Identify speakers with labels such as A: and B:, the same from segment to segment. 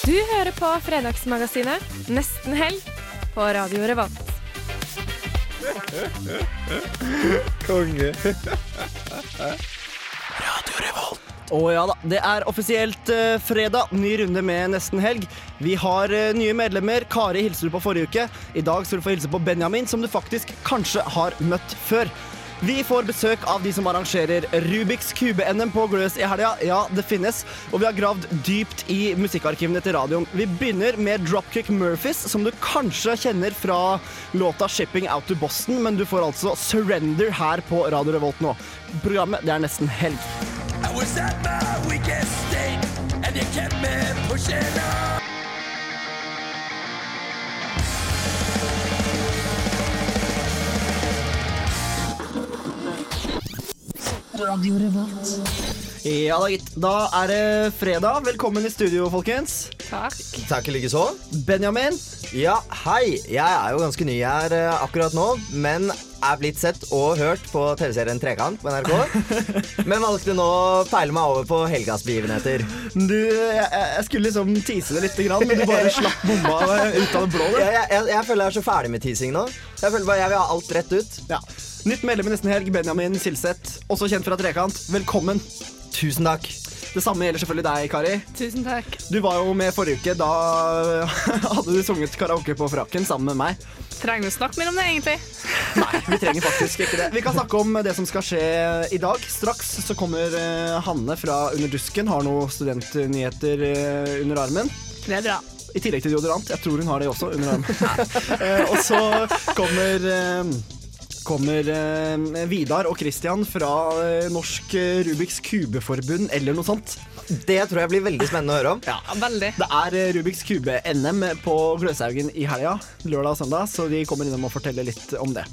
A: Du hører på Fredagsmagasinet Nesten helg på Radio Revolt.
B: Konge. Radio Revolt.
C: Å ja da, det er offisielt eh, fredag. Ny runde med nesten helg. Vi har eh, nye medlemmer. Kari hilste du på forrige uke. I dag skal du få hilse på Benjamin, som du faktisk kanskje har møtt før. Vi får besøk av de som arrangerer Rubiks kube-NM på Gløs i helga. Ja, det finnes. Og vi har gravd dypt i musikkarkivene til radioen. Vi begynner med Dropkick Murphys, som du kanskje kjenner fra låta 'Shipping Out to Boston', men du får altså 'Surrender' her på Radio Revolt nå. Programmet det er nesten helg.
D: I was at my weakest state, and you kept me pushing on.
C: Ja da, gitt. Da er det fredag. Velkommen i studio, folkens.
A: Takk.
E: Takk likeså.
C: Benjamin.
E: Ja, hei. Jeg er jo ganske ny her eh, akkurat nå, men er blitt sett og hørt på TV-serien Trekant på NRK. men valgte nå å peile meg over på helgas begivenheter.
C: Du, jeg, jeg skulle liksom tease det litt, grann, men du bare slapp bomma ut av det blå.
E: Jeg, jeg, jeg føler jeg er så ferdig med teasing nå. Jeg føler bare jeg vil ha alt rett ut.
C: Ja. Nytt medlem i Nesten Helg, Benjamin Silseth, også kjent fra Trekant. Velkommen.
E: Tusen takk.
C: Det samme gjelder selvfølgelig deg, Kari.
A: Tusen takk.
C: Du var jo med forrige uke. Da hadde du sunget karaoke på frakken sammen med meg.
A: Trenger vi å snakke mer om det, egentlig?
C: Nei, vi trenger faktisk ikke det. Vi kan snakke om det som skal skje i dag. Straks så kommer eh, Hanne fra Under dusken, har noen studentnyheter eh, under armen.
A: Det er bra.
C: I tillegg til deodorant. Jeg tror hun har det også under armen. Eh, og så kommer Kommer eh, Vidar og Christian fra eh, Norsk eh, Rubiks kubeforbund eller noe sånt.
E: Det tror jeg blir veldig spennende å høre om.
A: Ja, veldig.
C: Det er eh, Rubiks kube-NM på Gløshaugen i helga, lørdag og søndag, så de kommer innom og forteller litt om det.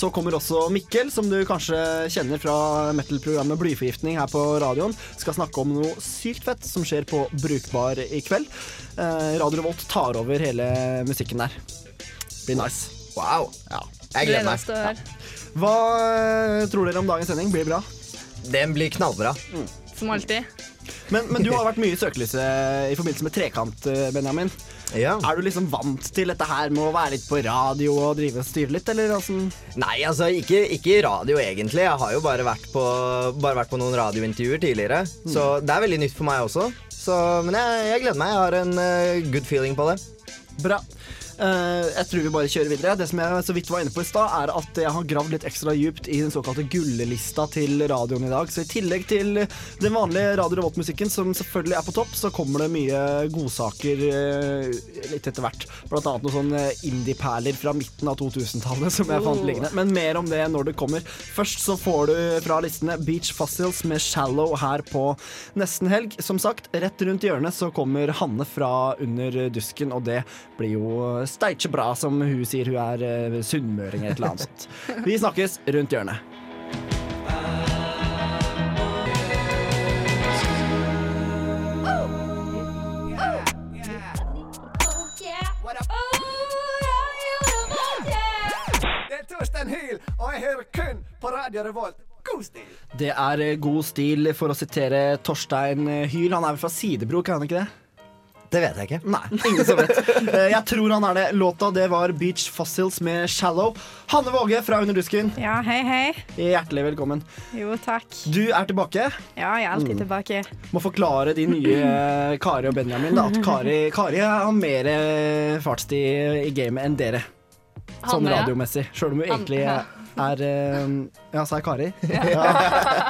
C: Så kommer også Mikkel, som du kanskje kjenner fra metal-programmet Blyforgiftning her på radioen. Skal snakke om noe sykt fett som skjer på Brukbar i kveld. Eh, Radio Revolt tar over hele musikken der. Blir nice.
E: Wow.
C: Ja.
E: Jeg gleder meg.
C: Hva eh, tror dere om dagens sending? Blir bra?
E: Den blir knallbra.
A: Som alltid.
C: Men, men du har vært mye i søkelyset i forbindelse med Trekant, eh, Benjamin.
E: Ja.
C: Er du liksom vant til dette her med å være litt på radio og drive og styre litt, eller åssen?
E: Nei, altså ikke, ikke radio egentlig. Jeg har jo bare vært på, bare vært på noen radiointervjuer tidligere. Så det er veldig nytt for meg også. Så, men jeg, jeg gleder meg. Jeg har en uh, good feeling på det.
C: Bra. Eh, jeg tror vi bare kjører videre. Det som jeg så vidt var inne på i stad, er at jeg har gravd litt ekstra djupt i den såkalte gullelista til radioen i dag. Så i tillegg til den vanlige Radio Revolt-musikken, som selvfølgelig er på topp, så kommer det mye godsaker eh, litt etter hvert. Blant annet noen sånne indie-perler fra midten av 2000-tallet som jeg fant liggende. Men mer om det når det kommer. Først så får du fra listene Beach Fossils med Shallow her på nesten helg. Som sagt, rett rundt hjørnet så kommer Hanne fra Under dusken, og det blir jo steikje bra, som hun sier. Hun er uh, sunnmøring eller et eller annet sånt. Vi snakkes rundt hjørnet.
D: Det er og jeg hører kun på Radio Revolt. God stil!
C: Det er eh, god stil, for å sitere Torstein Hyl. Han er vel fra Sidebro, kan han ikke det?
E: Det vet jeg ikke.
C: Nei, ingen som vet. Eh, Jeg tror han er det. Låta det var Beach Fossils med Shallow. Hanne Våge fra Under dusken,
A: Ja, hei, hei.
C: hjertelig velkommen.
A: Jo, takk.
C: Du er tilbake.
A: Ja, jeg er alltid tilbake.
C: Må forklare de nye eh, Kari og Benjamin da, at Kari, Kari har mer eh, fartstid i gamet enn dere. Sånn
A: Hanne, ja.
C: radiomessig. Sjøl om hun egentlig
A: ja.
C: Er eh, Ja, sa jeg Kari? Ja.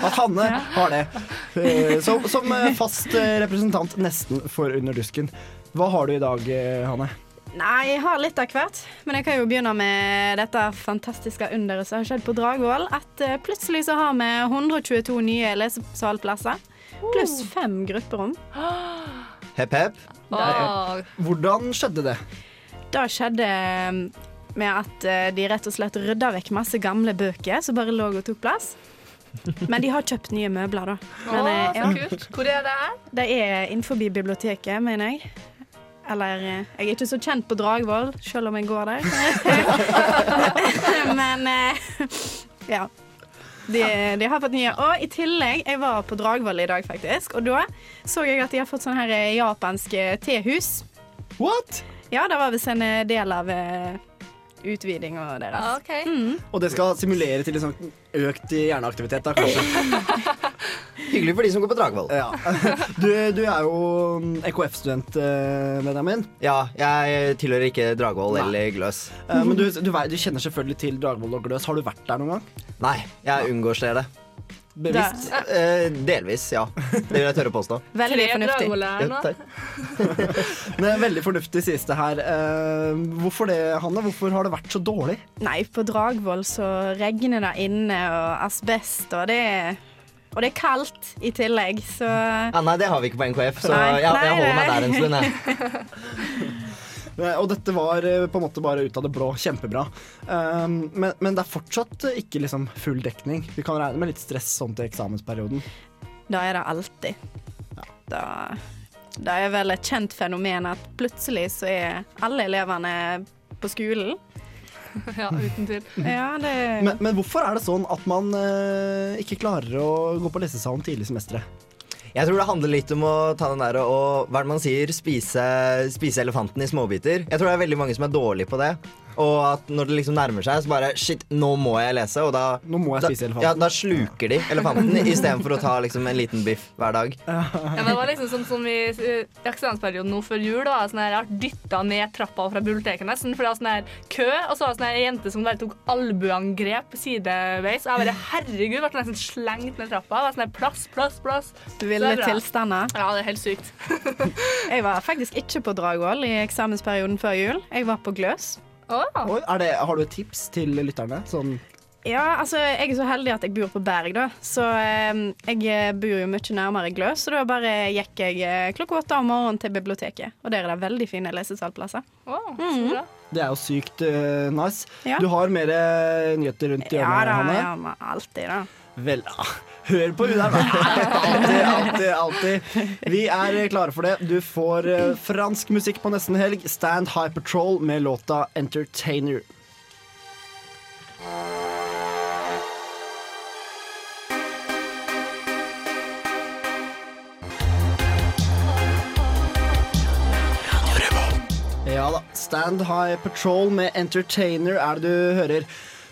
C: At Hanne har det. Eh, Som, som eh, fast representant nesten for Under dusken. Hva har du i dag, Hanne?
A: Nei, jeg har litt av hvert. Men jeg kan jo begynne med dette fantastiske underet som har skjedd på Dragvoll. At plutselig så har vi 122 nye lesesalplasser. Pluss fem grupperom.
E: Hepp, hepp.
C: Hvordan skjedde det?
A: Det skjedde um, med at eh, de rett og slett rydda vekk masse gamle bøker som bare lå og tok plass. Men de har kjøpt nye møbler, da. Men,
F: Åh,
A: eh,
F: så
A: ja,
F: kult. Hvor er det
A: det er innenfor biblioteket, mener jeg. Eller eh, Jeg er ikke så kjent på Dragvoll, selv om jeg går der. Men ja. De, de har fått nye. Og i tillegg, jeg var på Dragvoll i dag, faktisk. Og da så jeg at de har fått sånn her japanske tehus.
C: What?
A: Ja, det var visst en del av utvidinga deres.
F: Ah, ok.
C: Og det skal simulere til liksom økt hjerneaktivitet, da, kanskje.
E: Hyggelig for de som går på Dragvoll.
C: Ja. Du, du er jo EKF-student, eh, Benjamin.
E: Ja, jeg tilhører ikke Dragvoll eller Gløs.
C: Eh, Men du, du, du kjenner selvfølgelig til Dragvoll og Gløs. Har du vært der noen gang?
E: Nei, jeg unngår stedet.
C: Bevisst?
E: Eh, delvis, ja. Det vil jeg tørre å påstå.
A: Veldig fornuftig.
F: det
E: takk.
C: Veldig fornuftig sies det her. Eh, hvorfor det, Hanne? Hvorfor har det vært så dårlig?
A: Nei, på Dragvoll så regner det inne, og asbest, og det er og det er kaldt i tillegg, så
E: Ja, nei, det har vi ikke på NKF, så
A: Nei,
E: jeg, jeg
A: nei,
E: holder meg der en stund. Jeg.
C: Eh, Og dette var eh, på en måte bare ut av det blå. Kjempebra. Um, men, men det er fortsatt eh, ikke liksom full dekning. Vi kan regne med litt stress sånn til eksamensperioden.
A: da er det alltid. Da, det er vel et kjent fenomen at plutselig så er alle elevene på skolen.
F: Ja, uten tvil.
A: Ja, det
C: Men, men hvorfor er det sånn at man eh, ikke klarer å gå på lesesalen tidlig i semesteret?
E: Jeg tror det handler litt om å ta den der og hva er det man sier, spise, spise elefanten i småbiter. Jeg tror det er veldig mange som er dårlige på det. Og at når det liksom nærmer seg, så bare Shit, nå må jeg lese. Og da,
C: Nå må jeg
E: da,
C: spise elefanten.
E: ja, da sluker de elefanten istedenfor å ta liksom en liten biff hver dag.
F: Ja, men det var liksom sånn som i eh, eksamensperioden nå før jul. Da, sånn her, jeg ble dytta ned trappa fra biblioteket nesten, for det var sånn her kø, og så var det sånn her jente som bare tok albueangrep sideveis. Og jeg bare herregud, ble nesten slengt ned trappa. Det var sånn her plass, plass, plass.
A: ville
F: det er bra.
A: tilstander.
F: Ja, det er helt sykt.
A: Jeg var faktisk ikke på Dragvoll i eksamensperioden før jul. Jeg var på Gløs.
C: Er det, har du et tips til lytterne? Sånn,
A: Ja, altså, jeg er så heldig at jeg bor på Berg, da. Så eh, jeg bor jo mye nærmere Gløs, så da bare gikk jeg eh, klokka åtte om morgenen til biblioteket. Og der er det veldig fine lesesalplasser.
F: Oh, mm bra.
C: det er jo sykt uh, nice.
A: Ja.
C: Du har mer eh, nyheter rundt
A: Ja
C: hjørnet,
A: da,
C: Hanne?
A: ja, alltid, da.
C: Vel, ah, hør på der. Alltid, alltid, alltid. Vi er klare for det. Du får eh, fransk musikk på nesten helg. Stand High Patrol med låta 'Entertainer'. Ja da. Stand High Patrol med Entertainer er det du hører.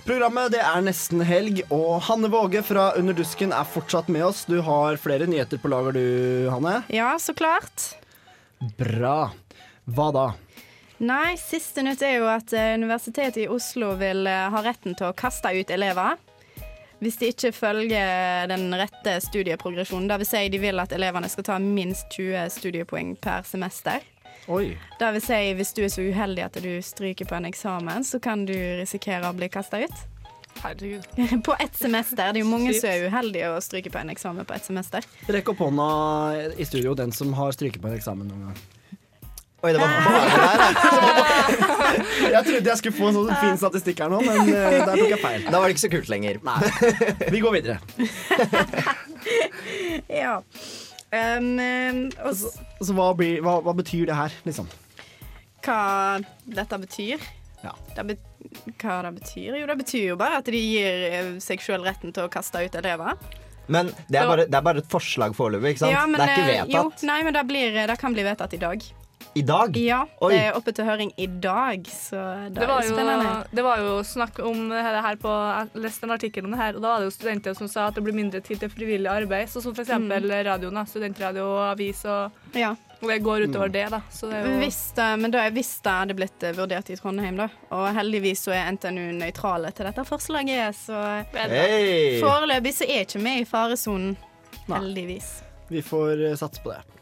C: Programmet det er nesten helg, og Hanne Våge fra Under dusken er fortsatt med oss. Du har flere nyheter på lager du, Hanne.
A: Ja, så klart.
C: Bra. Hva da?
A: Nei, siste nytt er jo at eh, Universitetet i Oslo vil eh, ha retten til å kaste ut elever. Hvis de ikke følger den rette studieprogresjonen. Dvs. si de vil at elevene skal ta minst 20 studiepoeng per semester.
C: Oi.
A: Det vil si hvis du er så uheldig at du stryker på en eksamen, så kan du risikere å bli kasta ut.
F: Herregud.
A: På ett semester. Det er jo mange
F: Sykt.
A: som er uheldige å stryke på en eksamen på ett semester.
C: Rekk opp hånda i studio, den som har stryket på en eksamen noen gang.
E: Oi, det var bare der.
C: Jeg trodde jeg skulle få en sånn fin statistikk her nå, men eh, der tok jeg feil.
E: Da var det ikke så kult lenger.
C: Vi går videre.
A: Ja. Um, og så,
C: Så hva, blir, hva, hva betyr det her, liksom?
A: hva dette betyr?
C: Ja.
A: Det be, hva det betyr? Jo, det betyr jo bare at de gir eh, seg sjøl retten til å kaste ut elever.
E: Men det er bare, det er bare et forslag foreløpig, ikke sant?
A: Ja, men,
E: det er ikke
A: vedtatt. Jo, nei, men det, blir, det kan bli vedtatt i dag.
E: I dag?
A: Ja,
E: Oi.
A: det er oppe til høring i dag, så det,
F: Det var,
A: er
F: jo,
A: spennende.
F: det var jo snakk om det her på Jeg leste en artikkel om det her, og da var det jo studenter som sa at det blir mindre tid til frivillig arbeid. Sånn som for eksempel radioen. da, Studentradio og avis. Og,
A: Ja.
F: og det går utover det, da. Så det er jo
A: Hvis men da hvis det hadde blitt eh, vurdert i Trondheim, da. Og heldigvis så er NTNU nøytrale til dette forslaget, så
E: hey.
A: foreløpig så er ikke vi i faresonen. Heldigvis.
C: Vi får eh, satse på det.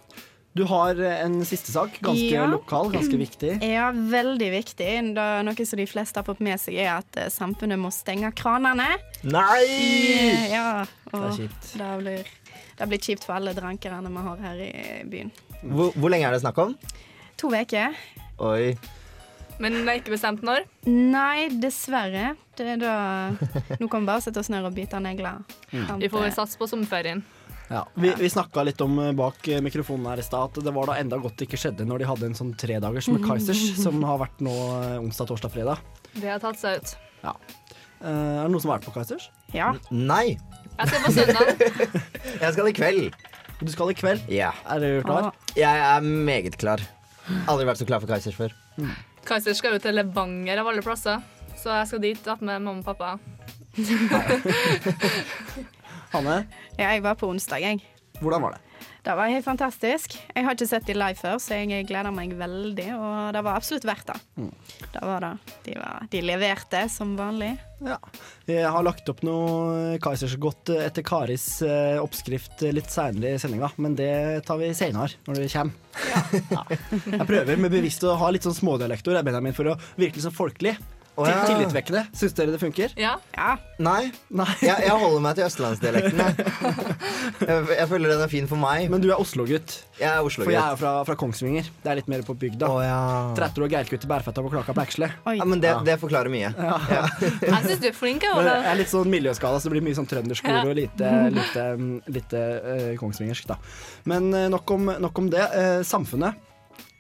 C: Du har eh, en siste sak, ganske
A: Ja.
C: lokal, ganske viktig.
A: Ja, veldig viktig. Det er noe som de fleste har fått med seg, er at eh, samfunnet må stenge kranene.
E: Nei!
A: Ja,
C: Det er kjipt.
A: det blir, det blir kjipt for alle drankerne vi har her i byen.
E: Hvor, hvor lenge er det snakk om?
A: To uker.
E: Oi.
F: Men det er ikke bestemt når.
A: Nei, dessverre. Det er da Nå kan vi bare sette oss ned og bite negler. Mm.
F: Vi får satse på sommerferien.
C: Ja. Vi, vi snakka litt om eh, bak eh, mikrofonen her i stad at det var da enda godt det ikke skjedde når de hadde en sånn tredagers med Kaizers, som har vært nå eh, onsdag, torsdag, fredag.
F: Det har tatt seg ut.
C: Eh, er det noen som har vært på Kaizers?
A: Ja.
E: Nei.
F: Jeg skal på søndag.
E: Jeg skal i kveld.
C: Du skal i kveld.
E: Ja.
C: Er du klar?
A: Å,
E: Jeg er meget klar. Aldri vært så klar for Kaizers før.
F: Kaiser skal jo til Levanger av alle plasser, så jeg skal dit sammen med mamma og pappa.
C: Hanne,
A: ja, jeg var på onsdag, jeg.
C: hvordan var det?
A: Det var helt fantastisk. Jeg har ikke sett de live før, så jeg gleder meg veldig. Og det var absolutt verdt det. Det var det. De, var, de leverte som vanlig.
C: Ja. Jeg har lagt opp noe Kaisersgodt etter Karis eh, oppskrift litt seinere i sendinga, men det tar vi seinere, når det kommer. Ja. Jeg prøver med bevisst å ha litt sånn smådialektor Benjamin, for å virke litt sånn folkelig. Til-
E: ja.
C: Tillitvekkende. Syns dere det funker?
F: Ja,
A: Ja,
E: Nei.
C: Nei.
E: Jeg, jeg holder meg til østlandsdialekten. Jeg. Jeg, jeg føler den er fin for meg.
C: Men du er Oslo-gutt,
E: Jeg er Oslo-gutt
C: for jeg er jo fra, fra Kongsvinger. Det er litt mer på bygda.
E: Oh, ja.
C: Tretter og geirkutt i bærfetta på Klaka på Eksle.
E: ja. Men det, det forklarer mye.
F: jeg syns du er flink. Ola.
C: jeg er litt sånn miljøskada, så det blir mye sånn trønderskole
F: Ja.
C: og lite, lite, lite uh, kongsvingersk, da. Men uh, nok, om, nok om det. Uh, samfunnet,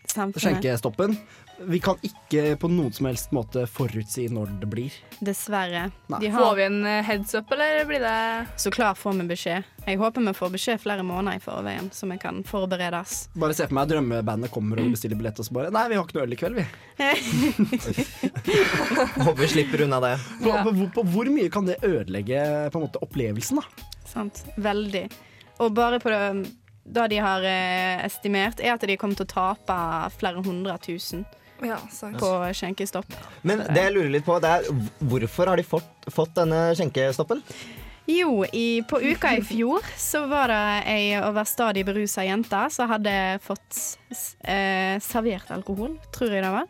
A: Samfunnet.
C: skjenkestoppen. Vi kan ikke på noen som helst måte forutsi når det blir.
A: Dessverre. De har...
F: Får vi en eh, heads up, eller blir det
A: så klart får vi beskjed. Jeg håper vi får beskjed flere måneder i forveien, så vi kan forberedes.
C: Bare se for meg drømmebandet kommer og bestiller billett, og så bare Nei, vi har ikke noe øl i kveld, vi.
E: Håper vi slipper unna det.
C: På, på, på, på hvor mye kan det ødelegge på en måte opplevelsen, da?
A: Sant? Veldig. Og bare på det, det de har eh, estimert, er at de kommer til å tape flere hundre tusen
F: Ja, sant.
A: på skjenkestopp.
E: Men det jeg lurer litt på, det er hvorfor har de fått, fått denne skjenkestoppen?
A: Jo, i, på uka i fjor så var det ei overstadig berusa jente som hadde fått eh, servert alkohol, tror jeg det var.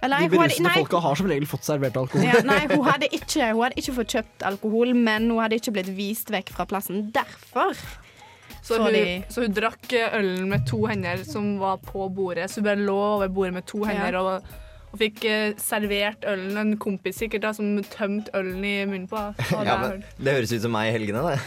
A: Eller,
C: De
A: berusende
C: berusede folka har som regel fått servert alkohol.
A: Ja, nei, hun hadde, ikke, hun hadde ikke fått kjøpt alkohol, men hun hadde ikke blitt vist vekk fra plassen. Derfor.
F: Så hun, så hun drakk eh, ølen med to hender som var på bordet. Så hun bare lå over bordet med to hender og, og fikk eh, servert ølen. En kompis sikkert da, som tømte ølen i munnen på.
E: Ja, men, det høres ut som meg i helgene, det.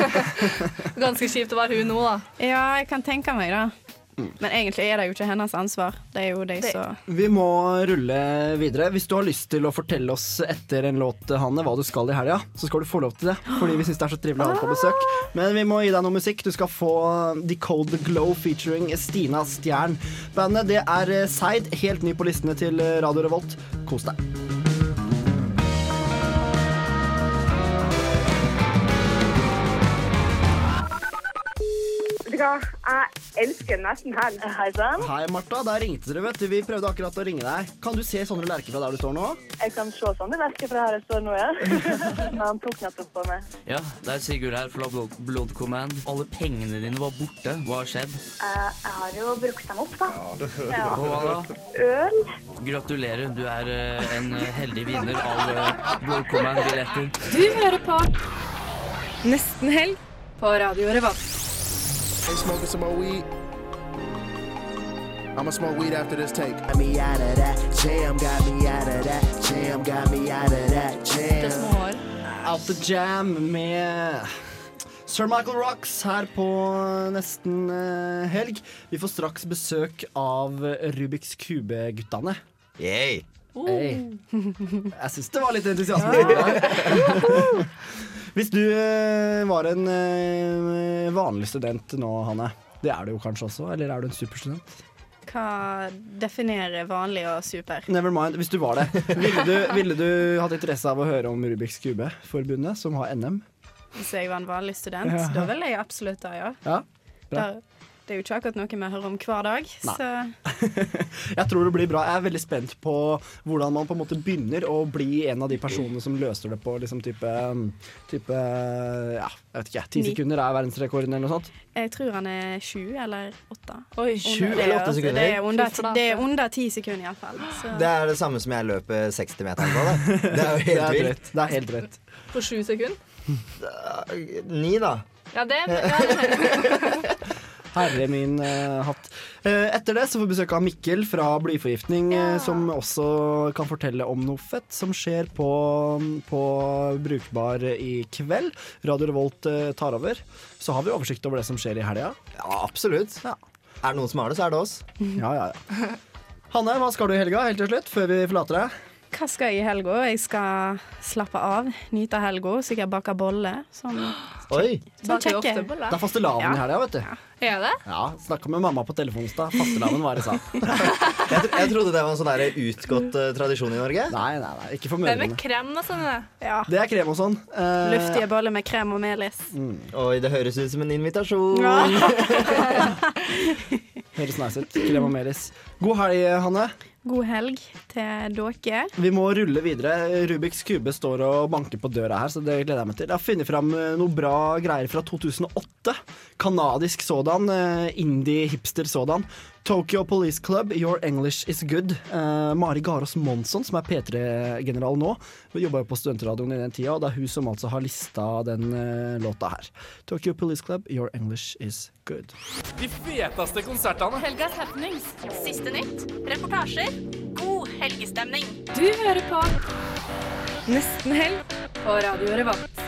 F: Ganske kjipt å være hun nå, da.
A: Ja, jeg kan tenke meg det. Men egentlig er det jo ikke hennes ansvar. Det er jo de som
C: Vi må rulle videre. Hvis du har lyst til å fortelle oss etter en låt, Hanne, hva du skal i helga, så skal du få lov til det. Fordi vi syns det er så trivelig å ha deg på besøk. Men vi må gi deg noe musikk. Du skal få The Cold Glow featuring Stina Stjern. Bandet det er eh, Seid, helt ny på listene til eh, Radio Revolt. Kos deg.
G: Vet? Jeg elsker nesten helg. Hei sann.
C: Hei, Martha. Der ringte dere, vet du. Vi prøvde akkurat å ringe deg. Kan du se Sondre Lerche fra der du står nå?
G: Jeg kan se Sondre Lerche fra her jeg står nå, ja. Han tok nettopp på meg.
H: Ja, det er Sigurd her fra Blood, Blood Command. Alle pengene dine var borte. Hva har skjedd?
G: Uh, jeg har jo brukt dem opp, da. Ja.
H: Og hva da?
G: Øl.
H: Gratulerer, du er uh, en eh, heldig vinner av uh, Blood Command-billetter.
I: Du hører på Nesten helg på Radio Revolt.
J: Ain't smoking some more weed. I'ma smoke weed after this take.
K: Got me out of that jam, got me out of that jam, got me out of that jam.
C: Out the Jam med Sir Michael Rocks her på nesten eh, helg. Vi får straks besøk av Rubiks Kube-guttene.
E: Yay.
C: Hey. Jeg syns det var litt entusiasme. der. Hvis du eh, var en eh, vanlig student nå, Hanne. Det er du jo kanskje også, eller er du en superstudent?
A: Hva definerer vanlig og super?
C: Never mind, hvis du var det. Ville du, ville du hatt interesse av å høre om Rubiks Kube-forbundet, som har NM?
A: Hvis jeg var en vanlig student,
C: Ja.
A: da ville jeg absolutt det, ja.
C: Ja, bra.
A: Der, det er jo ikke akkurat noe vi hører om hver dag,
C: Nei.
A: så
C: Jeg tror det blir bra. Jeg er veldig spent på hvordan man på en måte begynner å bli en av de personene som løser det på liksom type, type Ja, jeg vet ikke. Ti sekunder er verdensrekorden eller noe sånt.
A: jeg tror han er sju eller åtte.
F: Oi,
E: Sju eller åtte sekunder?
A: Det er under, det er under ti sekunder, iallfall.
E: Det er det samme som jeg løper 60 meter på. Det. det er jo
C: Det
E: helt
C: er
E: vilt.
C: Det er helt drøyt.
F: På sju sekunder.
E: Ni, da.
F: Ja, det, ja, det
C: Herre min uh, hatt. Uh, etter det så får vi besøk av Mikkel fra Blyforgiftning, eh, som også kan fortelle om noe fett som skjer på, på Brukbar i kveld. Radio Revolt tar over. Så har vi oversikt over det som skjer i helga.
E: Ja, absolutt. Er det noen som har det, så er det oss.
C: Ja, ja, ja. Hanne, hva skal du i helga, helt til slutt, før vi forlater deg?
A: Hva skal jeg i helga? Jeg skal slappe av, nyte helga, sikkert bake boller. Sånn,
E: Oi.
A: sånn kjekke.
C: Det er fastelavn i helga, vet du.
F: Er det?
C: Ja, Snakka med mamma på telefonen i stad. Fastelavn var det sa.
E: Jeg, tro- jeg trodde det var en sånn utgått uh, tradisjon i Norge.
C: Nei, nei, nei, ikke for
F: Det er med krem og sånn.
A: Ja.
C: Det er krem og sånn. Uh,
A: Luftige boller med krem og melis.
E: Oi, det høres ut som en invitasjon.
C: Høres nice ut. Krem og melis. God helg, Hanne.
A: God helg til dere.
C: Vi må rulle videre. Rubiks kube står og banker på døra her, så det gleder jeg meg til. Jeg har funnet fram eh, noe bra greier fra 2008. Kanadisk sådan. eh, Indie-hipster sådan. Tokyo Police Club, Your English Is Good. Eh, Mari Garås Monsson, som er P3-general nå, jobba jo på studentradioen i den tida, og det er hun som altså har lista den låta her. Tokyo Police Club, Your English Is Good.
L: De feteste konsertene.
M: Helgas happenings. Siste nytt. Reportasjer. God helgestemning.
I: Du hører på Nesten helg på Radio Revolt.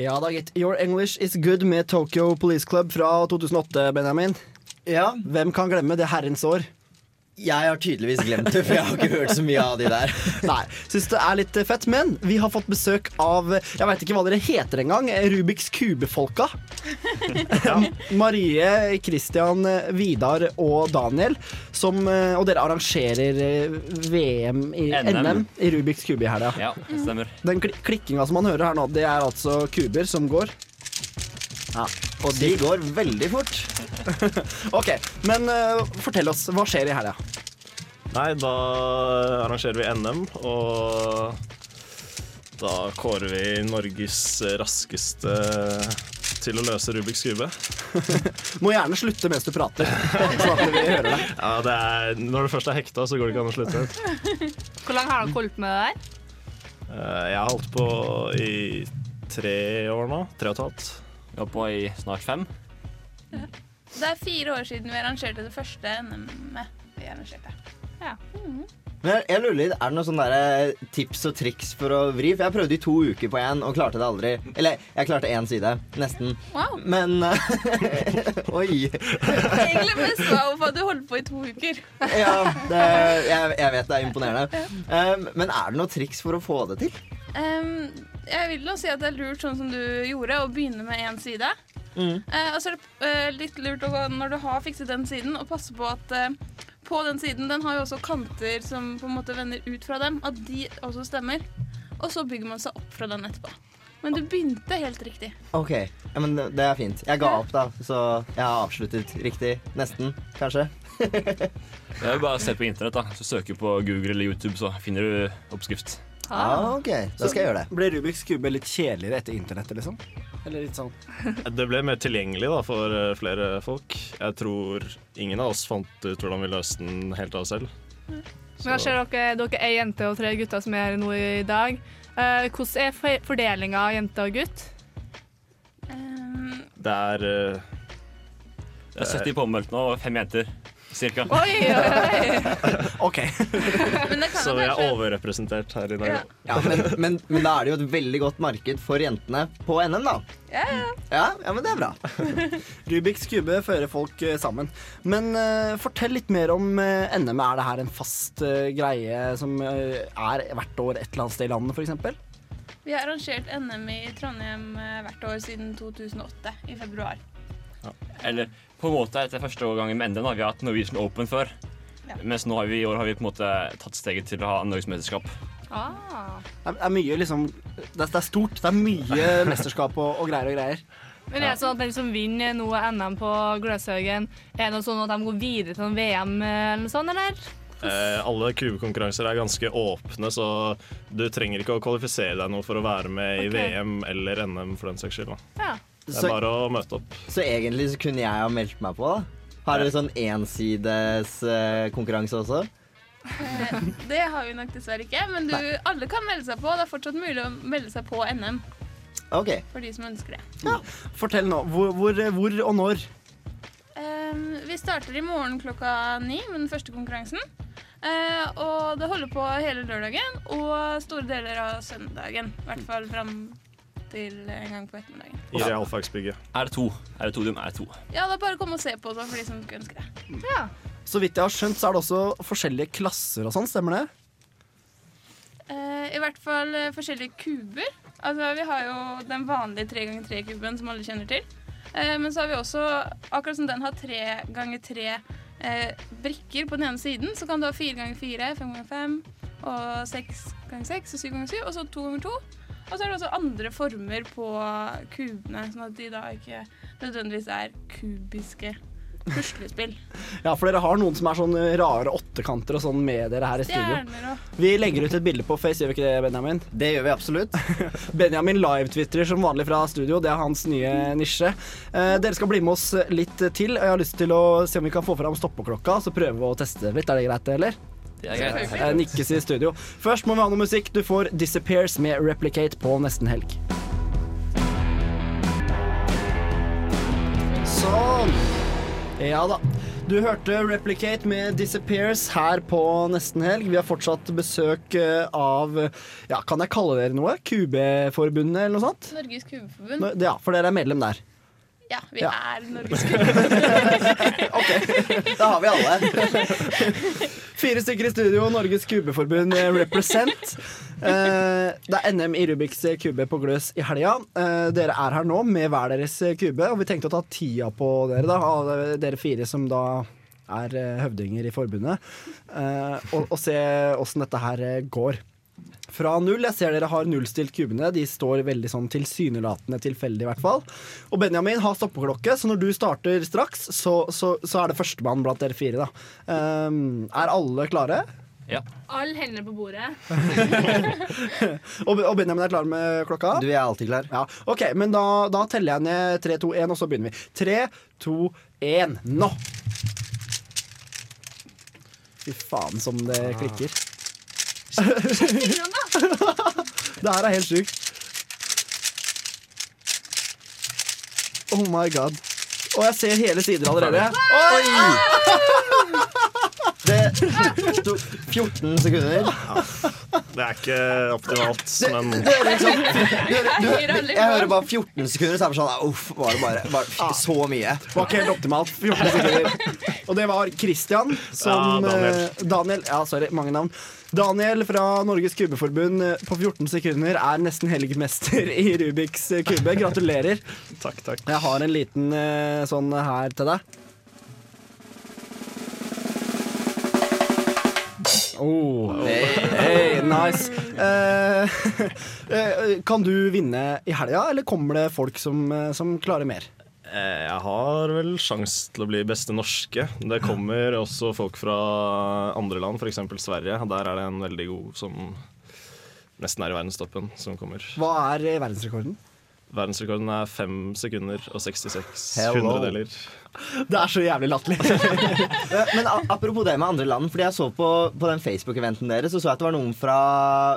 C: Ja da, gitt. Your English Is Good med Tokyo Police Club fra 2008, Benjamin.
E: Ja,
C: Hvem kan glemme det herrens år?
E: Jeg har tydeligvis glemt det, for jeg har ikke hørt så mye av de der.
C: Nei, syns det er litt fett, men vi har fått besøk av Jeg veit ikke hva dere heter engang. Rubiks Kube-folka. Marie, Christian, Vidar og Daniel. Som, og dere arrangerer eh, VM i
N: NM.
C: NM i Rubiks kube i helga.
N: Ja, det stemmer.
C: Den kli klikkinga som man hører her nå, det er altså kuber som går. Ja,
E: Og de går veldig fort.
C: OK, men uh, fortell oss. Hva skjer i helga?
O: Nei, da arrangerer vi NM, og da kårer vi Norges raskeste til å løse Rubiks kube.
C: Må gjerne slutte mens du prater, at vi hører deg.
O: Ja, det er, når du først er hekta, så går det ikke an å slutte.
F: Hvor lenge har dere holdt med det der?
O: Eh, Jeg har holdt på i tre år nå. Tre og et halvt.
N: Vi har på i snart fem.
M: Det er fire år siden vi arrangerte det første NM-et vi arrangerte. Ja.
E: Men jeg, lurer litt, Er det noen sånne tips og triks for å vri? For jeg prøvde i to uker på én og klarte det aldri. Eller jeg klarte én side, nesten.
M: Wow.
E: Men Oi.
M: Egentlig mest wow for at du holdt på i to uker.
E: Ja, det, jeg, jeg vet det er imponerende. Um, men er det noen triks for å få det til?
M: Ehm, jeg vil nå si at det er lurt sånn som du gjorde, å begynne med én side.
E: Mm.
M: Eh, og så er det eh, litt lurt å, gå- når du har fikset den siden, å passe på at eh, på den siden Den har jo også kanter som på en måte vender ut fra dem. At de også stemmer. Og så bygger man seg opp fra den etterpå. Men du begynte helt riktig.
E: OK, ja, men det det er fint. Jeg ga opp, da, så jeg har avsluttet riktig. Nesten, kanskje.
N: Det er jo bare å se på internett. da Så Søker på Google eller YouTube, så finner du oppskrift.
E: Ah, ok, da skal jeg gjøre det.
C: Ble Rubiks kube litt kjedeligere etter internettet, liksom? Eller litt sånn
O: Det ble mer tilgjengelig da, for eh, flere folk. Jeg tror ingen av oss fant ut hvordan vi løste den helt av oss selv.
F: Men jeg ser dere, dere er jente og tre gutter som er her nå i dag. Eh, hvordan er for- fordelinga av jente og gutt?
O: Det er eh,
N: Det er 70 påmeldt nå, og fem jenter. Cirka.
F: Oi, oi, oi.
C: OK.
O: Så vi er overrepresentert her i dag.
E: Ja, men, men, men da er det jo et veldig godt marked for jentene på NM, da.
M: Ja, ja.
E: Ja, ja men det er bra.
C: Rubiks kube fører folk eh, sammen. Men uh, fortell litt mer om uh, NM. Er det her en fast uh, greie som eh, er hvert år et eller annet sted i landet, f.eks.?
M: Vi har arrangert NM i Trondheim eh, hvert år siden 2008, i februar.
N: Eller på en måte er dette første gangen med NM. Vi har hatt Norwegian Open før.
M: Ja.
N: Mens nå har vi, i år har vi på en måte tatt steget til å ha norgesmesterskap.
F: Ah.
C: Det er, er mye liksom det er, er stort. Det er mye mesterskap og, og greier og greier.
F: Men er det sånn at den som vinner noe NM på Gløshaugen, er det noe sånn at de går videre til noen VM eller noe sånt, eller?
O: Eh, alle kubekonkurranser er ganske åpne, så du trenger ikke å kvalifisere deg noe for å være med i VM eller NM for den saks skyld. Da.
F: Ja.
O: Det
E: Så-
O: er bare å møte opp.
E: Så egentlig så kunne jeg ha meldt meg på, da. Har dere sånn ensides uh, konkurranse også?
M: Eh, det har vi nok dessverre ikke, men du, alle kan melde seg på. Det er fortsatt mulig å melde seg på NM
E: Ok.
M: for de som ønsker det.
C: Fortell nå. Hvor, hvor, hvor og når?
M: Um, vi starter i morgen klokka ni med den første konkurransen. Uh, og det holder på hele lørdagen og store deler av søndagen. I hvert fall fram til en gang på ettermiddagen.
O: I realfagsbygget.
N: Er det to? Er det to? Er to?
M: Ja, det er bare å komme og se på det for de som ønsker det.
F: Ja.
C: Så vidt jeg har skjønt, så er det også forskjellige klasser og sånn, stemmer det?
M: Eh, I hvert fall eh, forskjellige kuber. Altså, vi har jo den vanlige 3x3-kuben som alle kjenner til. Eh, men så har vi også, akkurat som den har 3x3 eh, brikker på den ene siden, så kan du ha 4x4, 5x5 og 6x6 og 7x7, og så 2x2. Og så er det også andre former på kubene, sånn at de da ikke nødvendigvis er kubiske puslespill.
C: Ja, for dere har noen som er sånn rare åttekanter og sånn med dere her i studio. Vi legger ut et bilde på Face, gjør vi ikke det, Benjamin?
E: Det gjør vi absolutt.
C: Benjamin live-twitrer som vanlig fra studio, det er hans nye nisje. Eh, dere skal bli med oss litt til. og Jeg har lyst til å se om vi kan få fram stoppeklokka, så prøve å teste litt. Er det greit, eller?
N: Det er greit.
C: Eh, Nikkes i studio. Først må vi ha noe musikk. Du får Disappears med Replicate på nesten helg. Sånn. Ja da. Du hørte Replicate med Disappears her på nesten helg. Vi har fortsatt besøk eh, av Ja, kan jeg kalle dere noe? QB-forbundet eller noe sånt?
M: Norges
C: QB-forbund. Ja, for dere er medlem der.
M: Ja, vi
C: Ja.
M: er Norges ok,
E: Da har vi alle.
C: Fire stykker i studio, Norges kubeforbund represent. Eh, det er NM i Rubiks kube på Gløs i helga. Eh, dere er her nå med hver deres kube, og vi tenkte å ta tida på dere, da. Dere fire som da er eh, høvdinger i forbundet. og, og se åssen dette her går. Fra null. Jeg ser dere har nullstilt kubene. De står veldig sånn tilsynelatende tilfeldig, i hvert fall. Og Benjamin har stoppeklokke, så når du starter straks, så, så, så er det førstemann blant dere fire, da. Um, er alle klare?
N: Ja.
F: Alle hendene på bordet.
C: Og, og Benjamin er klar med klokka?
E: Du er alltid klar.
C: Ja, ok, men da, da teller jeg ned 3, 2, 1, og så begynner vi. 3, 2, 1, nå! Fy faen som det klikker. Det her er helt sjukt. Oh my god. Og jeg ser hele sider allerede. Oi!
E: Det tok 14 sekunder.
O: Det er ikke optimalt, men
E: Det, det er liksom du, hører- du, hører- Jeg hører bare 14 sekunder, så er det sånn ah, Uff, var det bare, bare så mye.
C: Det var ikke helt optimalt. 14 sekunder. Og det var Christian som
O: Ja, Daniel.
C: eh, Daniel. Ja, sorry, mange navn. Daniel fra Norges kubeforbund eh, på 14 sekunder er nesten helgmester i Rubiks kube. Gratulerer.
O: takk, takk.
C: Jeg har en liten eh, sånn her til deg. Oh, hey, nice. Eh, eh, kan du vinne i helga, eller kommer det folk som, eh, som klarer mer?
O: Eh, Jeg har vel sjans til å bli beste norske. Det kommer også folk fra andre land, f.eks. Sverige. Der er det en veldig god som nesten er i verdenstoppen, som kommer.
C: Hva er verdensrekorden?
O: Verdensrekorden er 5 sekunder og 66
E: Hello.
O: hundredeler.
C: Det er så jævlig latterlig.
E: Men apropos det med andre land, fordi jeg så på, på den Facebook-eventen deres, så så jeg at det var noen fra,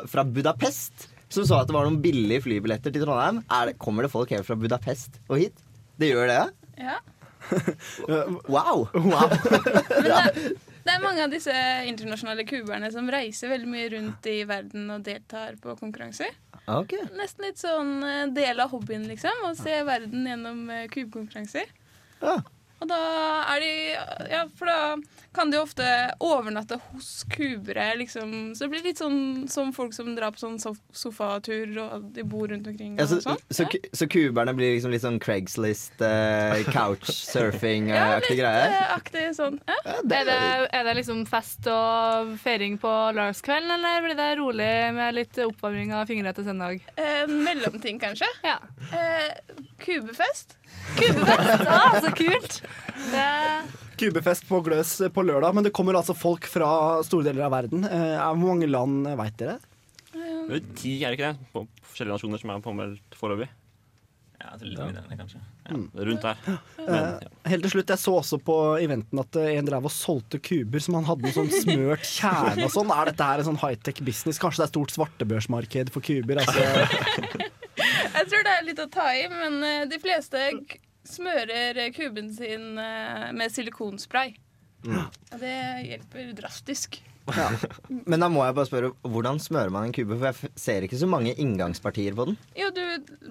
E: fra Budapest som så at det var noen billige flybilletter til Trondheim. Er det, kommer det folk helt fra Budapest og hit? Det gjør det?
M: Ja.
E: Wow!
M: Men det, det er mange av disse internasjonale kuberne som reiser veldig mye rundt i verden og deltar på konkurranser.
E: Okay.
M: Nesten litt sånn eh, del av hobbyen, liksom. Å se verden gjennom eh, kubekonkurranser.
E: Ja.
M: Og da er de Ja, for da kan de ofte overnatte hos kubere, liksom. Så det blir litt sånn som folk som drar på sånn sofatur, og de bor rundt omkring.
E: Ja, så,
M: og sånn.
E: så, så kuberne blir liksom litt sånn Craigslist, uh,
M: Ja,
E: couchsurfing-aktig
M: litt
E: greie?
M: eh, aktig sånn. Ja.
F: Er det, er det liksom fest og feiring på lørdagskvelden, eller blir det rolig med litt oppvarming av fingrene til søndag?
M: En mellomting, kanskje.
F: Ja.
M: Eh, kubefest.
F: Kubefest! Ah, så kult! Det,
C: Kubefest på Gløs på lørdag, men det kommer altså folk fra store deler av verden. Eh, Hvor mange land veit dere?
N: Det er ti, er det ikke det? På forskjellige nasjoner som er påmeldt foreløpig. Ja, til litt mindre, kanskje. Ja,
C: Mm.
N: rundt der. Men,
C: ja. helt til slutt, jeg så også på eventen at eh, en drev og solgte kuber som han hadde med sånn smørt kjerne og sånn. Er dette her en sånn high-tech business? Kanskje det er stort svartebørsmarked for kuber? Altså.
M: Jeg tror det er litt å ta i, men eh, de fleste smører eh, kuben sin eh, med silikonspray.
E: Mm.
M: Og det hjelper drastisk.
E: Ja. Men da må jeg bare spørre, hvordan smører man en kube? For jeg ser ikke så mange inngangspartier på den.
M: Jo, du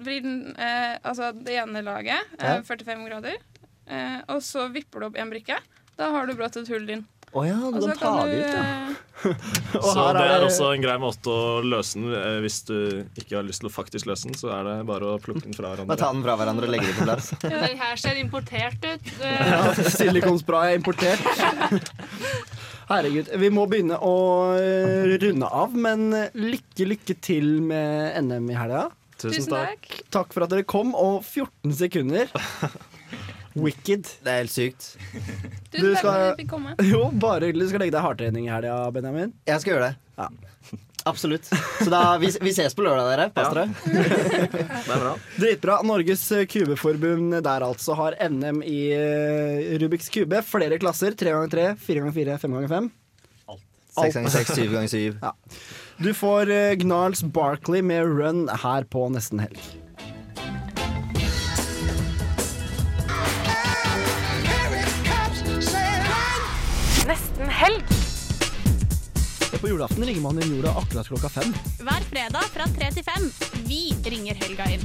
M: vrir den eh, Altså det ene laget, eh, 45 grader, eh, og så vipper du opp en brikke. Da har du brått et hull din.
E: Å ja, du
M: Og så
E: kan ta ut, ja.
O: Så
C: her
O: det
C: er
O: er også en grei måte å løse den. Eh, Hvis du ikke har lyst til å faktisk løse den, så er det bare å plukke den fra
E: Da
O: hverandre.
E: ta den fra hverandre og legge den på plass.
F: Den her ser importert ut.
C: Ja, Silikonspray er importert. Herregud. Vi må begynne å eh, runde av, men eh, lykke, lykke til med NM i helga.
O: Tusen Tusen takk.
C: Takk for at dere kom, og 14 sekunder. Wicked.
E: Det er helt sykt.
M: Tusen takk for at vi fikk komme.
C: Jo, bare hyggelig. Du skal legge deg hardtrening i helga, Benjamin.
E: Jeg skal gjøre det. Absolutt. Så da, vi, vi ses på lørdag, dere. Pass dere.
O: Det er bra.
C: Dritbra. Norges kubeforbund der altså har NM i eh, Rubiks kube. Flere klasser. Tre ganger tre, fire ganger fire, fem ganger fem.
E: Seks ganger seks, syv ganger syv.
C: Du får eh, Gnarls Barkley med Run her på nesten helg. På julaften ringer man inn jorda akkurat klokka fem.
P: Hver fredag fra tre til fem. Vi ringer helga inn.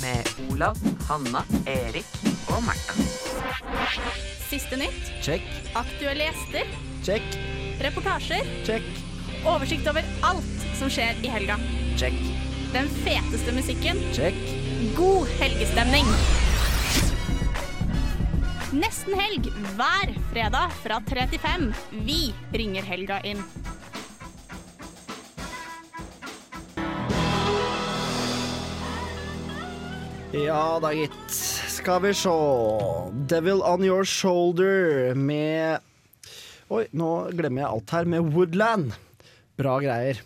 H: Med Olav, Hanna, Erik og Martha.
P: Siste nytt.
C: Check,
P: Aktuelle gjester.
C: check,
P: Reportasjer.
C: check,
P: Oversikt over alt som skjer i helga.
C: check,
P: Den feteste musikken.
C: check.
P: God helgestemning. Nesten helg hver fredag fra tre til fem. Vi ringer helga inn.
C: Ja da, gitt. Skal vi se. Devil On Your Shoulder med Oi, nå glemmer jeg alt her. Med Woodland. Bra greier.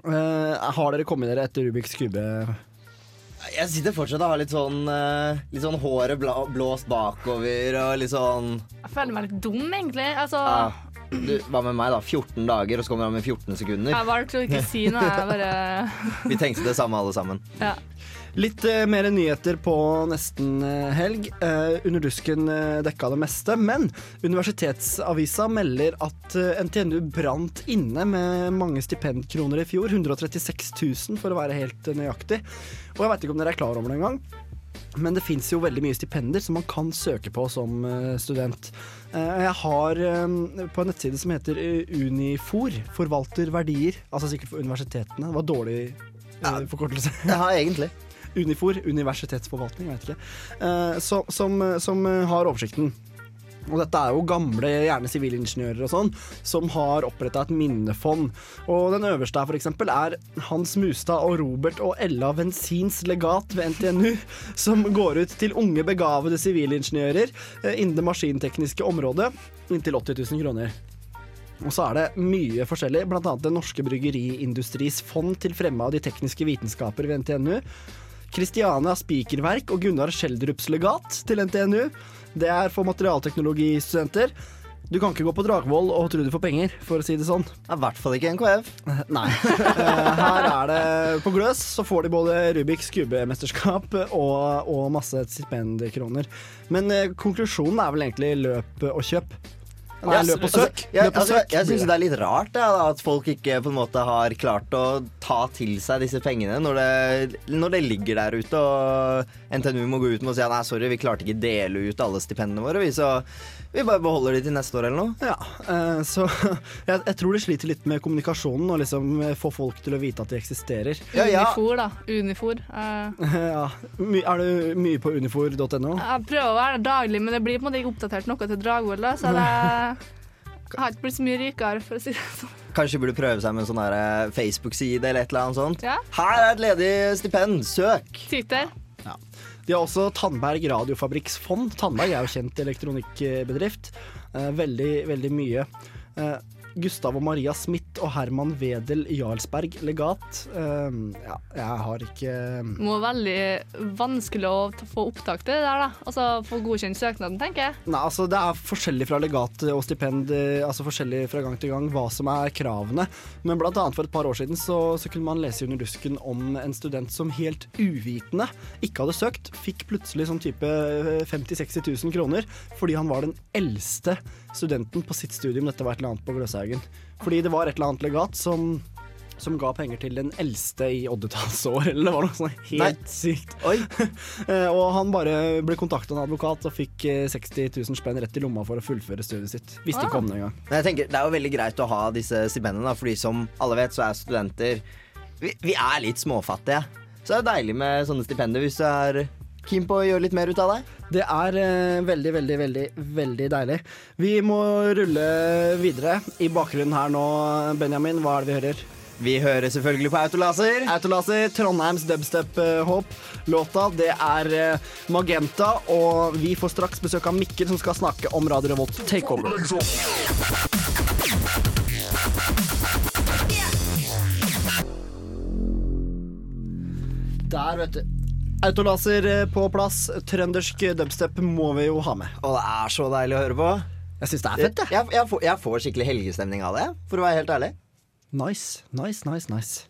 C: Uh, har dere kommet dere etter Rubiks kube?
E: Jeg sitter fortsatt og har litt sånn, eh, litt sånn håret blåst bakover og litt sånn
F: Jeg føler meg litt dum, egentlig. Altså,
E: ja. Du, Hva med meg, da? 14 dager, og så kommer han med 14 sekunder.
F: jeg valgte å ikke si noe. Jeg bare
E: Vi tenkte det samme, alle sammen.
F: ja.
C: Litt eh, mer nyheter på nesten eh, helg. Eh, under dusken uh, dekka det meste, men Universitetsavisa melder at eh, NTNU brant inne med mange stipendkroner i fjor. 136 000 for å være helt eh, nøyaktig. Og jeg veit ikke om dere er klar over det engang. Men det fins jo veldig mye stipender som man kan søke på som eh, student. Eh, jeg har eh, på en nettside som heter Unifor, forvalter verdier. Altså sikkert for universitetene. Det var dårlig forkortelse.
E: Ja, egentlig.
C: Unifor, universitetsforvaltning, jeg vet ikke. Som, som, som har oversikten. Og dette er jo gamle, gjerne sivilingeniører og sånn, som har oppretta et minnefond. Og den øverste her, eksempel, er Hans Mustad og Robert og Ella Vensins legat ved NTNU, som går ut til unge, begavede sivilingeniører eh, innen det maskintekniske området, inntil 80 000 kroner. Og så er det mye forskjellig, bl.a. Det norske bryggeriindustris fond til fremme av de tekniske vitenskaper ved NTNU. Christiania Spikerverk og Gunnar Schjelderups legat til NTNU. Det er for materialteknologistudenter. Du kan ikke gå på Dragvoll og tro du får penger, for å si det sånn.
E: I hvert fall ikke NKF.
C: Nei. Eh, Her er det på Gløs, så får de både Rubiks kubemesterskap og, og masse stipendkroner. Men eh, konklusjonen er vel egentlig løp og kjøp. Nei,
E: Ja,
C: løp og
E: altså,
C: søk.
E: jeg,
C: Løp og
E: altså, jeg syns det er litt rart ja, da, at folk ikke på en måte har klart å ta til seg disse pengene når det, når det ligger der ute og NTNU må gå ut med og si nei, sorry, vi klarte ikke dele ut alle stipendene våre, vi, så vi bare beholder de til neste år eller noe.
C: Ja, eh, så jeg, jeg tror de sliter litt med kommunikasjonen og liksom få folk til å vite at de eksisterer.
F: Unifor, da. Unifor. Eh,
C: Ja, my, Er du mye på unifor.no?
F: jeg prøver å være der daglig, men det blir på en måte ikke oppdatert noe til Dragvoll, da, så det har ikke blitt så mye rikere, for å si det sånn.
E: Kanskje burde prøve seg med en sånn eh, Facebook-side eller et eller annet sånt.
F: Ja.
E: Her er et ledig stipend, søk!
F: Twitter.
C: De har også Tandberg Radiofabrikksfond. Tandberg er jo kjent elektronikkbedrift. Eh, veldig, veldig mye. Gustav og Maria Smith og Herman Wedel Jarlsberg legat. Uh, ja, jeg har ikke
F: Det må være veldig vanskelig å få opptak til det der, da. Altså få godkjent søknaden, tenker jeg.
C: Nei, altså Det er forskjellig fra legat og stipend, eh, altså forskjellig fra gang til gang hva som er kravene. Men blant annet for et par år siden så, så kunne man lese under dusken om en student som helt uvitende ikke hadde søkt, fikk plutselig sånn type 50 000-60 000 kroner fordi han var den eldste studenten på sitt studium. Dette var et eller annet på Gløshaugen. Fordi det var et eller annet legat som som ga penger til den eldste i oddetallsår, eller det var noe sånt helt
E: Nei.
C: sykt. Eh, og han bare ble kontakta av en advokat og fikk eh, 60 000 spenn rett i lomma for å fullføre studiet sitt. Visste ikke om det engang.
E: Men jeg tenker, Det er jo veldig greit å ha disse stipendene, fordi som alle vet, så er studenter Vi, vi er litt småfattige. Så det er deilig med sånne stipender hvis du er keen på å gjøre litt mer ut av deg.
C: Det er eh, veldig, veldig, veldig veldig deilig. Vi må rulle videre. I bakgrunnen her nå, Benjamin, hva er det vi hører?
E: Vi hører selvfølgelig på Autolaser.
C: Autolaser, Trondheims dubstep-håp. Låta det er eh, Magenta, og vi får straks besøk av Mikkel, som skal snakke om Radio Revolt Takeover. Der, vet du. Autolaser eh, på plass. Trøndersk dubstep må vi jo ha med.
E: Og det er så deilig å høre på.
C: Jeg syns det er fett, jeg.
E: Jeg, jeg, får, jeg får skikkelig helgestemning av det, for å være helt ærlig.
C: Nice, nice, nice, nice.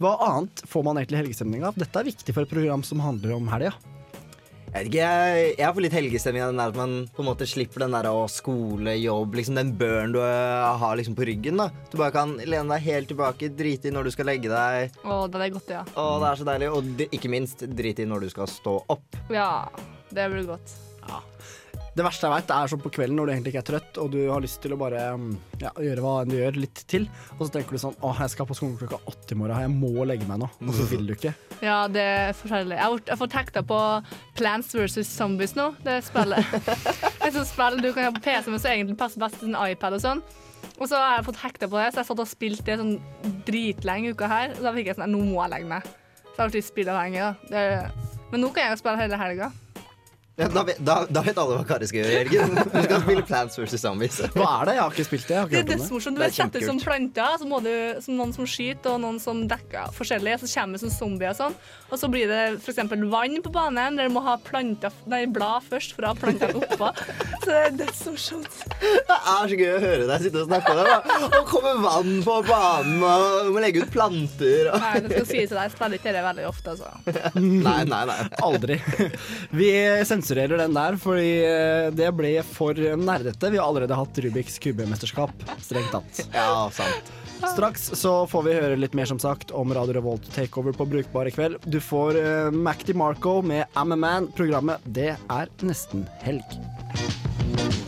C: Hva annet får man egentlig helgestemning av? Dette er viktig for et program som handler om helga.
E: Jeg vet ikke, jeg, jeg får litt helgestemning av den der at man på en måte slipper den der å skole, jobb, liksom den børen du øh, har liksom på ryggen. da. Du bare kan lene deg helt tilbake, drite i når du skal legge deg.
F: Å, det er godt, ja.
E: Å, det er så deilig. Og ikke minst drite i når du skal stå opp.
F: Ja, det blir godt.
C: Det verste jeg vet, er sånn på kvelden når du egentlig ikke er trøtt, og du har lyst til å bare mm, ja, gjøre hva enn du gjør, litt til. Og så tenker du sånn Å, jeg skal på skolen klokka åtte i morgen, jeg må legge meg nå. Og så vil du ikke.
F: Ja, det er forferdelig. Jeg har, fått- får tekta på Plants vs. Zombies nå, det spillet. Et sånt spill du kan ha på PC, men som egentlig passer best til en iPad og sånn. Og så har jeg fått hekta på det, så jeg satt og spilte det sånn dritlenge uka her. Og da fikk jeg sånn Nå må jeg legge meg. Så jeg har blitt spillavhengig, da. Det, men nå kan jeg spille hele helga.
E: Ja, da, vet, da, da vet alle hva Kari skal gjøre, Jørgen. Du skal spille Plants vs. Zombies.
C: Hva er det? Jeg har ikke spilt det. Jeg har
F: Det
C: ikke
F: er dødsmorsomt. Du
E: er
F: vet, setter ut som planter, så må du som noen som skyter, og noen som dekker forskjellig. Så kommer det som zombier og sånn. Og så blir det f.eks. vann på banen, der du må ha planter, nei, blad først for å ha plantene oppå. Så det er dødsmorsomt.
E: Det er så gøy å høre deg sitte og snakke om det. da. Og komme vann på banen, og du må legge ut planter. Og...
F: Nei, det skal sies at jeg spiller ikke det veldig ofte, altså.
E: Nei, nei, nei.
C: Aldri. Vi sensurerer den der, fordi eh, det ble for nerdete. Vi har allerede hatt Rubiks kubemesterskap, strengt tatt.
E: Ja, sant.
C: Straks så får vi høre litt mer som sagt om Radio Revolt Takeover på Brukbare kveld. Du får uh, Mac DeMarco med I'm a Man. Programmet det er nesten helg.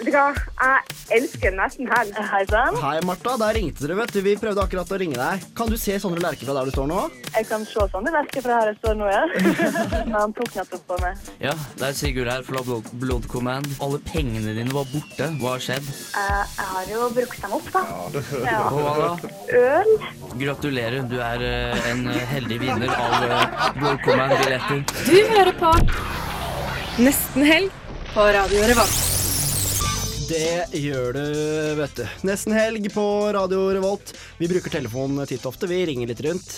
G: Jeg elsker nesten helg. Hei sann.
C: Hei, Martha. Der ringte dere, vet du. Vi prøvde akkurat å ringe deg. Kan du se Sondre Lerche fra der du står nå?
Q: Jeg kan se Sondre Lerche fra her jeg står nå, ja. Han tok nettopp på meg.
H: Ja, det er Sigurd her fra Blood, Blood Command. Alle pengene dine var borte. Hva har skjedd?
Q: Eh, jeg har jo brukt dem opp, da. Ja.
H: Og hva da?
Q: Øl.
H: Gratulerer, du er eh, en eh, heldig vinner av Blood Command-billetter.
I: Du hører på Nesten helg på Radio Revolt.
C: Det gjør du, vet du. Nesten helg på Radio Revolt. Vi bruker telefonen titt og ofte. Vi ringer litt rundt.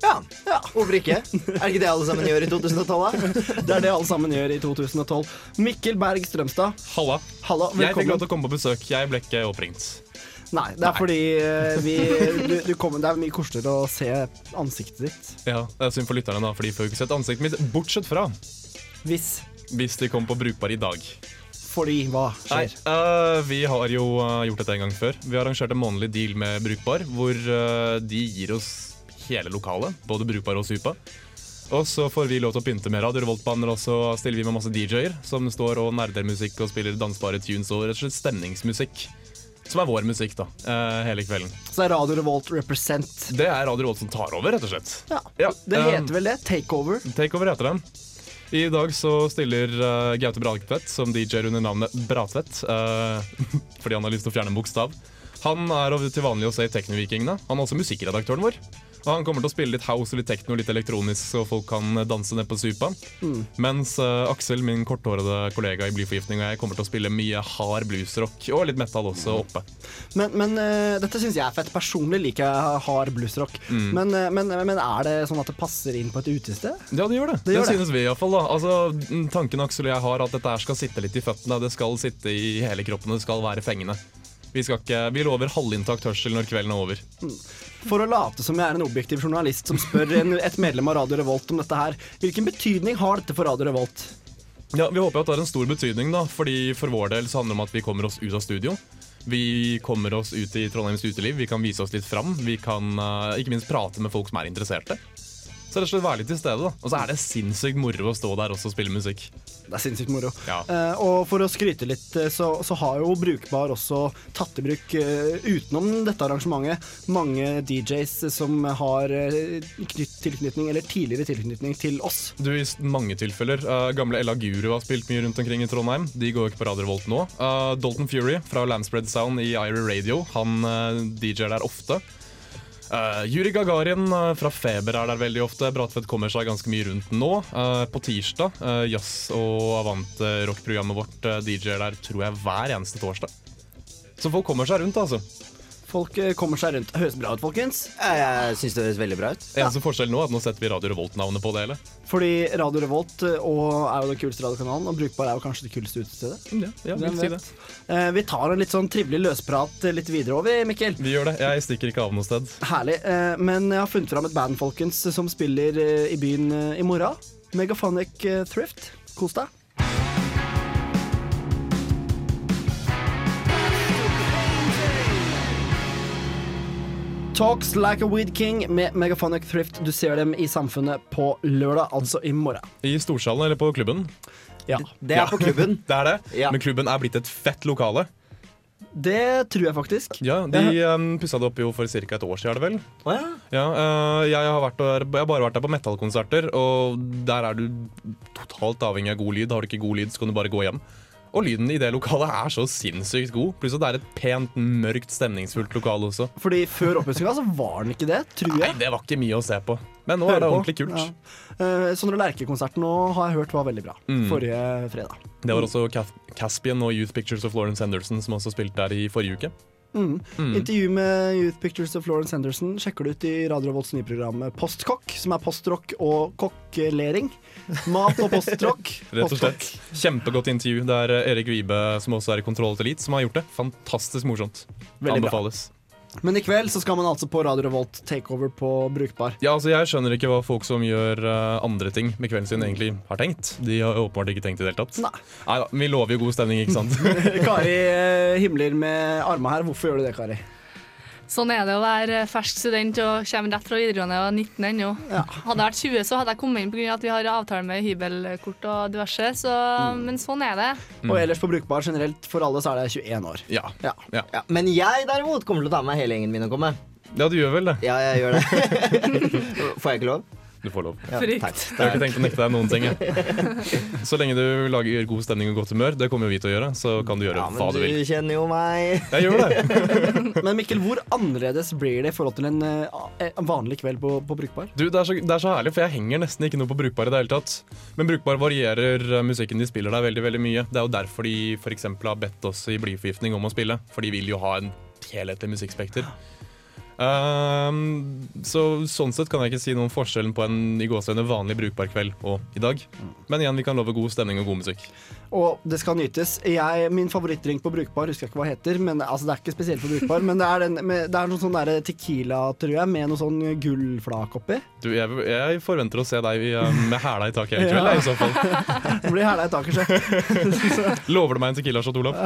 E: Ja, ja, hvorfor ikke? Er det ikke det alle sammen gjør i 2012, da?
C: Det er det alle sammen gjør i 2012. Mikkel Berg Strømstad.
R: Halla.
C: Halla,
R: Jeg fikk lov til å komme på besøk. Jeg ble ikke oppringt.
C: Nei, det er fordi eh, vi, du, du kom, det er mye koseligere å se ansiktet ditt.
R: Ja, Det er synd for lytterne, da, for de får jo ikke sett ansiktet mitt. Bortsett fra
C: Hvis
R: Hvis de kom på Brukbar i dag.
C: Fordi hva
R: Nei,
C: skjer?
R: øh, Vi har jo uh, gjort dette en gang før. Vi har arrangert en månedlig deal med Brukbar, hvor uh, de gir oss hele lokalet, både Brukbar og Supa. Og så får vi lov til å pynte med Radio Revolt-banner, og så stiller vi med masse DJ-er som står og nerder musikk og spiller dansbare tunes og rett og slett stemningsmusikk. Som er vår musikk, da, hele kvelden.
C: Så er Radio Revolt represent.
R: Det er Radio Revolt som tar over, rett og slett.
C: Ja, Det
R: um,
C: heter vel det? Takeover?
R: Takeover heter den. I dag så stiller uh, Gaute Bratvedt som DJ-er under navnet Bratvedt. Uh, fordi han har lyst til å fjerne en bokstav. Han er til vanlig å se i Teknovikingene. Han er også musikkredaktøren vår. Og han kommer til å spille litt house, litt techno, litt elektronisk, så folk kan danse ned på supa.
C: Mm.
R: Mens uh, Aksel, min korthårede kollega i Blyforgiftning, og jeg kommer til å spille mye hard bluesrock og litt metal også oppe.
C: Men, men uh, dette syns jeg er fett. Personlig liker jeg hard bluesrock.
R: Mm.
C: Men, uh, men, men er det sånn at det passer inn på et utested?
R: Ja, det gjør det.
C: Det
R: Det,
C: gjør det.
R: synes vi iallfall. Altså, tanken Aksel og jeg har, at dette skal sitte litt i føttene. Det skal sitte i hele kroppen, det skal være fengende. Vi, skal ikke, vi lover halvinntakt hørsel når kvelden er over.
C: For å late som jeg er en objektiv journalist som spør en, et medlem av Radio Revolt om dette her, hvilken betydning har dette for Radio Revolt?
R: Ja, Vi håper at det har en stor betydning, da, fordi for vår del så handler det om at vi kommer oss ut av studio. Vi kommer oss ut i Trondheims uteliv, vi kan vise oss litt fram. Vi kan uh, ikke minst prate med folk som er interesserte. Så rett og slett være litt til stede. da. Og så er det sinnssykt moro å stå der også og spille musikk.
C: Det er sinnssykt moro.
R: Ja.
C: Eh, og for å skryte litt, eh, så, så har jo Brukbar også tatt i bruk, eh, utenom dette arrangementet, mange DJs som har eh, knytt, tilknytning, eller tidligere tilknytning til oss.
R: Du, I mange tilfeller. eh, gamle Ella Guru har spilt mye rundt omkring i Trondheim. De går jo ikke på Radio Revolt nå. Eh, Dalton Fury fra Landspread Sound i Ira Radio. Han DJ-er der ofte. Uh, Juri Gagarin uh, fra Feber er der veldig ofte. Bratvedt kommer seg ganske mye rundt nå. Uh, på tirsdag, uh, jazz- og avant-rock-programmet vårt uh, DJ-er der tror jeg hver eneste torsdag. Så folk kommer seg rundt, altså.
C: Folk eh, kommer seg rundt. Høres bra ut, folkens.
E: Jeg syns det høres veldig bra ut.
R: Eneste forskjell nå er at nå setter vi Radio Revolt-navnet på det hele.
C: Fordi Radio Revolt eh, og er jo den kuleste radiokanalen, og Brukbar er jo kanskje det kuleste utestedet.
R: Ja, ja, vil si
C: vet? Eh, vi tar en litt sånn trivelig løsprat litt videre over, Mikkel.
R: Vi gjør det. Jeg stikker ikke av noe sted.
C: Herlig. Eh, men jeg har funnet fram et band, folkens, som spiller i byen i morgen. Megaphonic eh, Thrift. Kos deg. Talks Like a Weed King med Megaphonic Thrift. Du ser dem i Samfunnet på lørdag, altså i morgen.
R: I Storsalen eller på klubben?
C: Ja.
E: Det er på klubben.
R: det er det.
E: Ja.
R: Men klubben er blitt et fett lokale.
C: Det tror jeg faktisk.
R: Ja, De um, pussa det opp jo for ca. et år siden, er det vel?
E: Å ja.
R: Ja, uh, jeg, har vært der, jeg har bare vært der på metallkonserter, og der er du totalt avhengig av god lyd. Har du ikke god lyd, så kan du bare gå hjem. Og lyden i det lokalet er så sinnssykt god. Pluss at det er et pent, mørkt, stemningsfullt lokale også.
C: Fordi før oppussinga så var den ikke det, tror jeg.
R: Nei, det var ikke mye å se på. Men nå er det
C: på.
R: ordentlig kult.
C: Ja. Uh, Sondre Lerche-konserten har jeg hørt var veldig bra.
R: Mm.
C: Forrige fredag.
R: Det var også Caspian og Youth Pictures of Lawrence Henderson som også spilte der i forrige uke.
C: Mm.
R: Mm.
C: Intervju med Youth Pictures of Florence Henderson sjekker du ut i Radio Volts nye program Postkokk, som er postrock og kokkelering. Mat og postrock.
R: Rett og slett. Kjempegodt intervju. Det er eh, Erik Vibe, som også er i Kontroll til Elite, som har gjort det. Fantastisk morsomt.
C: Veldig bra. Men i kveld så skal man altså på Radio Revolt takeover på Brukbar.
R: Ja, altså Jeg skjønner ikke hva folk som gjør uh, andre ting med kvelden sin, egentlig har tenkt. De har åpenbart ikke tenkt i det hele tatt.
C: Nei.
R: da, vi lover jo god stemning, ikke sant?
C: Kari uh, himler med arma her. Hvorfor gjør du det, Kari?
F: Sånn er det å være fersk student og kommer rett fra videregående og er 19 ennå. Hadde jeg vært 20, så hadde jeg kommet inn pga. at vi har avtale med hybelkort og diverse. Så, Men sånn er det.
C: Og ellers på Brukbar generelt for alle så er det 21 år.
R: Ja.
C: Ja.
R: Ja.
E: Ja, men jeg derimot kommer til å ta med hele gjengen min og komme.
R: ja, du gjør vel det.
E: Ja, jeg gjør det. Får jeg ikke lov?
R: Du får lov.
E: Ja,
F: Frykt.
E: takk.
R: Jeg har ikke tenkt å nekte deg noen ting. Jeg. Så lenge du lager god stemning og godt humør, det kommer jo vi til å gjøre, så kan du gjøre
E: Ja,
R: hva du vil.
E: Men du kjenner jo meg.
R: Jeg gjør det.
C: Men Mikkel, hvor annerledes blir det i forhold til en eh, en vanlig kveld på, på Brukbar?
R: Du, det er, så, det er så herlig, for jeg henger nesten ikke noe på Brukbar i det hele tatt. Men Brukbar varierer eh, musikken de spiller der veldig veldig mye. Det er jo derfor de eksempel har bedt oss i Blyforgiftning om å spille. For de vil jo ha en helhetlig musikkspekter. Ehm, så Sånn sett kan jeg ikke si noen forskjellen på en i gåseøyne vanlig brukbar kveld og i dag. Men igjen, vi kan love god stemning og god musikk.
C: Og det skal nytes. Jeg, min favorittdrink på Brukbar husker jeg ikke hva heter. Men, altså, det er ikke spesielt på Brukbar, men det er, den, med, det er noe sånn tequila, tror jeg, med noe sånn gullflak oppi.
R: Du, jeg, jeg forventer å se deg med hæla i taket i kveld, i så fall.
C: Det blir hæla i taket, sjø.
R: Lover du meg en Tequila shot, Olav?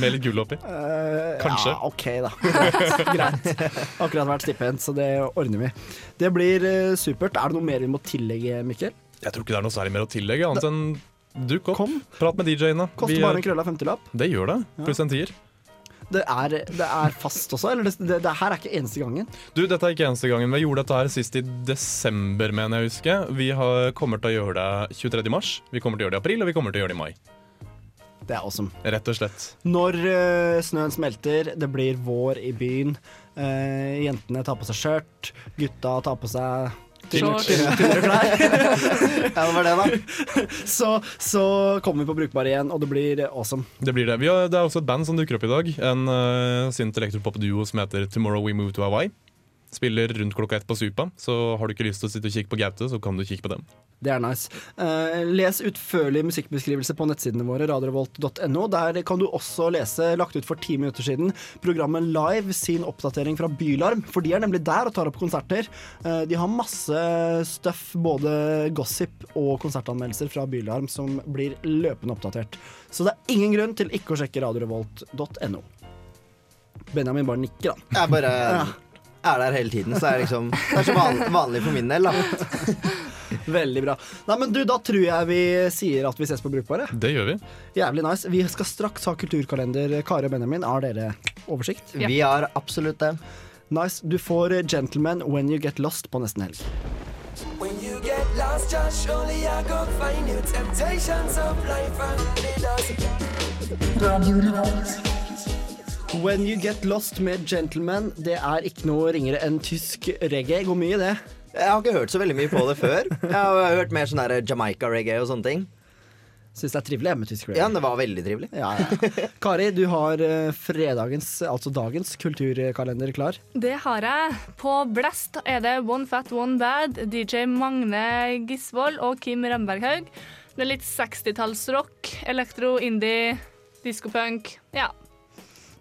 R: Med litt gull oppi?
C: Eh,
R: Kanskje.
C: Ja, OK, da. Greit. Greit. Akkurat vært stipend, så det ordner vi. Det blir eh, supert. Er det noe mer vi må tillegge, Mikkel?
R: Jeg tror ikke det er noe særlig mer å tillegge, annet enn dukk opp. Prat med DJ-ene.
C: Koster
R: Vi,
C: bare
R: eh,
C: en krølla 50-lapp.
R: Det gjør det. Pluss en tier.
C: Det er, det er fast også, eller det, det, det her er ikke eneste gangen?
R: Du, dette er ikke eneste gangen. Vi gjorde dette her sist i desember, mener jeg å huske. Vi har, kommer til å gjøre det 23. mars, vi kommer til å gjøre det i april, og vi kommer til å gjøre det i mai.
C: Det er awesome.
R: Rett og slett.
C: Når eh, snøen smelter, det blir vår i byen. eh, jentene tar på seg skjørt, gutta tar på seg
E: Shorts.
C: klær.
E: Ja, det var det, da.
C: så, så kommer vi på brukbar igjen, og det blir awesome.
R: Det blir det. Vi har, det er også et band som dukker opp i dag. En uh, sint elektropop-duo som heter Tomorrow We Move to Hawaii. Spiller rundt klokka ett på Supa, så har du ikke lyst til å sitte og kikke på Gaute, så kan du kikke på dem.
C: Det er nice. Eh, les utførlig musikkbeskrivelse på nettsidene våre, radiorevolt.no. Der kan du også lese, lagt ut for ti minutter siden, programmet Live sin oppdatering fra Bylarm. For de er nemlig der og tar opp konserter. Eh, de har masse stuff, både gossip og konsertanmeldelser fra Bylarm, som blir løpende oppdatert. Så det er ingen grunn til ikke å sjekke radiorevolt.no. Benjamin bare nikker, han.
E: Jeg bare er der hele tiden, så er det liksom Det er så vanlig, vanlig for min del, da.
C: Veldig bra. Nei, men du, Da tror jeg vi sier at vi ses på Brukbare.
R: Det gjør vi.
C: Jævlig nice. Vi skal straks ha kulturkalender. Kari og Benjamin, har dere oversikt?
E: Vi har absolutt det.
C: Nice. Du får Gentleman When You Get Lost på nesten helg.
D: When you get lost, just surely I go find you. Temptations of life and leaders.
C: When You Get Lost med Gentleman, det er ikke noe ringere enn tysk reggae. Går mye i det.
E: Jeg har ikke hørt så veldig mye på det før. Jeg har hørt mer sånn der Jamaica-reggae og sånne ting.
C: Syns det er trivelig med tysk reggae.
E: Ja, det var veldig trivelig.
C: Ja, ja. Kari, du har eh, fredagens, altså dagens, kulturkalender klar.
F: Det har jeg. På Blast er det One Fat One Bad, DJ Magne Gisvold og Kim Remberghaug. Det er litt 60-tallsrock, elektro, indie, diskopunk. Ja.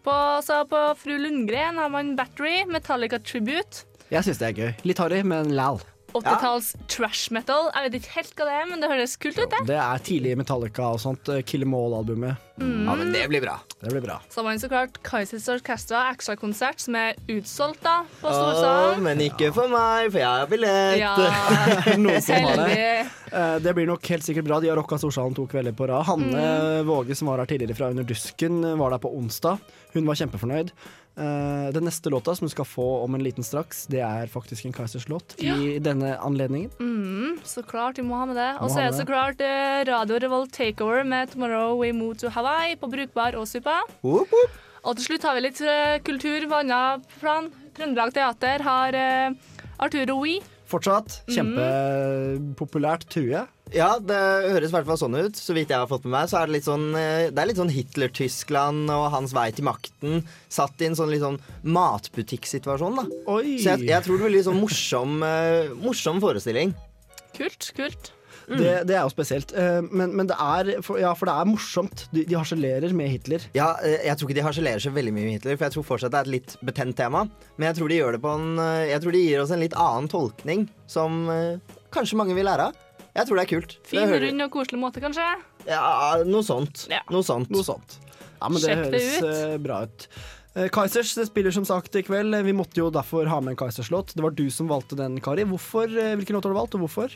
F: På, så på Fru Lundgren har man Battery, Metallica Tribute.
C: Jeg syns det er gøy. Litt harry, men læl.
F: 80-talls trash metal. Jeg vet ikke helt hva det er, men det høres kult ut, det.
C: Det er tidlig Metallica og sånt. eh, Kill 'Em All-albumet.
F: Mm. Ja, men
E: det blir bra.
C: Det blir bra.
F: Så var det så klart Kaizers Orkestra ekstrakonsert, som er utsolgt da, på
E: Åh,
F: Storsalen.
E: men ikke for meg, for jeg har billett.
F: Ja.
C: Noen som har det.
F: Heldig.
C: Eh, Det blir nok helt sikkert bra. De har rocka Storsalen to kvelder på rad. Hanne Våge, som var her tidligere fra Under dusken, var der på onsdag. Hun var kjempefornøyd. Eh, Den neste låta som du skal få om en liten straks, det er faktisk en Kaizers låt i denne anledningen.
F: Mm, så klart, vi må ha med det. Og så er det så klart eh, Radio Revolt Takeover med Tomorrow We Move to Hawaii på Brukbar og suppa.
E: Whoop, whoop.
F: Og til slutt har vi litt eh, kultur på annet plan. Trøndelag Teater har uh, Arturo We.
C: Fortsatt kjempepopulært, tror jeg.
E: Ja, det høres i hvert fall sånn ut. Så vidt jeg har fått med meg, så er det litt sånn, eh, det er litt sånn Hitler-Tyskland og hans vei til makten satt i en sånn litt sånn matbutikksituasjon, da.
C: Oi.
E: Så jeg, jeg tror det blir litt sånn morsom, morsom forestilling.
F: Kult, kult.
C: Det, det er jo spesielt. Eh, Men, men det er for, Ja, for det er morsomt. De, de harselerer med Hitler.
E: Ja, eh, jeg tror ikke de harselerer så veldig mye med Hitler, for jeg tror fortsatt det er et litt betent tema. Men jeg tror de gjør det på en eh, Jeg tror de gir oss en litt annen tolkning som kanskje mange vil lære av. Jeg tror det er kult.
F: Fin, rund og koselig måte, kanskje.
E: Ja, noe sånt. Noe sånt.
C: Noe sånt. Ja, men det
F: Sjekk det
C: høres
F: ut.
C: bra ut. Kaizers det spiller som sagt i kveld. Vi måtte jo derfor ha med en Kaizers-låt. Det var du som valgte den, Kari. Hvorfor, hvilken låt har du valgt, og hvorfor?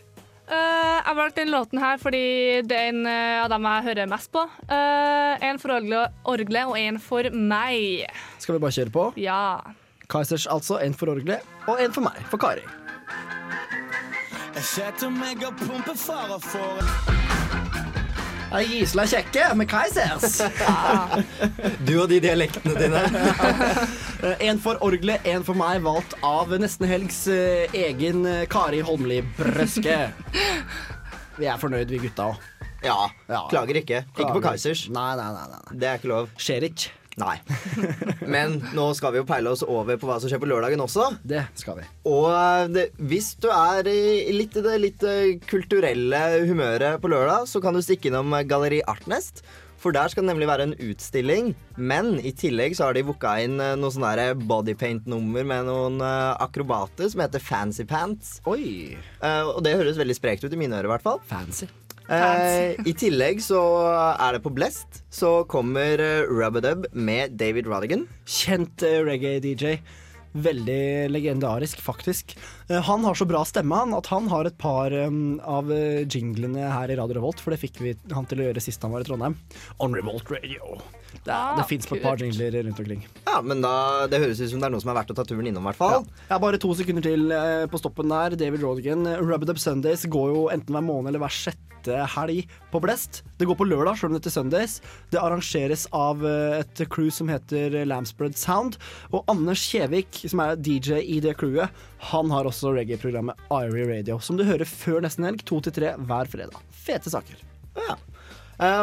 F: Eh, jeg valgte den låten her fordi det er en eh, av dem jeg hører mest på. Eh, en for orgelet, og en for meg.
C: Skal vi bare kjøre på?
F: Ja.
C: Kaizers altså. En for orgelet og en for meg, for Kari.
D: Jeg setter meg og pumper fara for
C: Ei gisla Kjekke med Kaizers.
E: Du og de dialektene dine.
C: En for orgelet, en for meg, valgt av Nesten Helgs eh, egen eh, Kari Holmli Brøske. Vi er fornøyd, vi gutta òg.
E: Ja, klager ikke. Ikke på Kaizers.
C: Nei, nei, nei, nei.
E: Det er ikke lov.
C: Skjer ikke.
E: Nei. Men nå skal vi jo peile oss over på hva som skjer på lørdagen også.
C: Det skal vi.
E: Og det, hvis du er i litt det litt eh, kulturelle humøret på lørdag, så kan du stikke innom eh, Galleri Artnest. For der skal det nemlig være en utstilling. Men i tillegg så har de booka inn eh, noe sånn bodypaint-nummer med noen akrobater som heter Fancy Pants.
C: Oi.
E: Uh, og det høres veldig sprekt ut i mine ører, i hvert fall.
C: Fancy.
E: Eh, I tillegg så er det på Blest så kommer uh, Rubadub med David Rodigan.
C: Kjent eh, reggae-DJ. Veldig legendarisk, faktisk. Eh, han har så bra stemme han, at han har et par um, av eh, jinglene her i Radio Revolt, for det fikk vi han til å gjøre sist han var i Trondheim. On Revolt Radio. Det, ah, det fins et par jingler rundt omkring.
E: Ja, men da, Det høres ut som det er noe som er verdt å ta turen innom, i hvert fall.
C: Jeg har bare to sekunder til eh, på stoppen der. David Rodigan. Rub Up Sundays går jo enten hver måned eller hver sjette helg på Blest. Det går på lørdag, selv om det heter Sundays. Det arrangeres av eh, et crew som heter Lambsbread Sound. Og Anders Kjevik, som er DJ i det crewet, han har også reggae-programmet Irie Radio, som du hører før nesten helg, to til tre hver fredag. Fete saker.
E: Ja.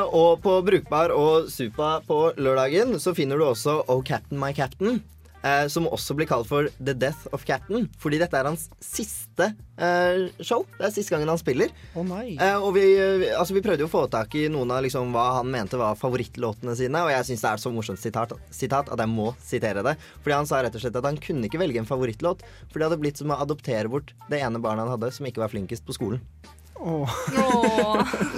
E: og på Brukbar og Supa på lørdagen så finner du også Oh Captain My Captain. Eh, som også blir kalt for The Death of Captain. Fordi dette er hans siste eh, show. Det er siste gangen han spiller.
C: Oh, nei.
E: Eh, og vi, altså, vi prøvde jo å få tak i noen av liksom, hva han mente var favorittlåtene sine. Og jeg syns det er så morsomt sitat, sitat at jeg må sitere det. Fordi han sa rett og slett at han kunne ikke velge en favorittlåt. For det hadde blitt som å adoptere bort det ene barnet han hadde som ikke var flinkest på skolen.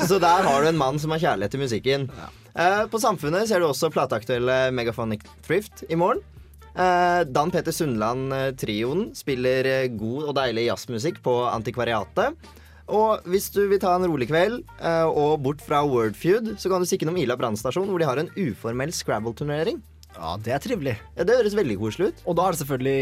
E: Så der har du en mann som har kjærlighet til musikken. Eh, på Samfunnet ser du også plateaktuelle Megaphonic Thrift i morgen. Eh, Dan Peter Sundland-trioen spiller eh, god og deilig jazzmusikk på Antikvariatet. Og hvis du vil ta en rolig kveld eh, og bort fra Wordfeud, så kan du stikke innom Ila brannstasjon, hvor de har en uformell Scrabble-turnering.
C: Ja, det er trivelig.
E: Ja, Det høres veldig koselig ut.
C: Og da er det selvfølgelig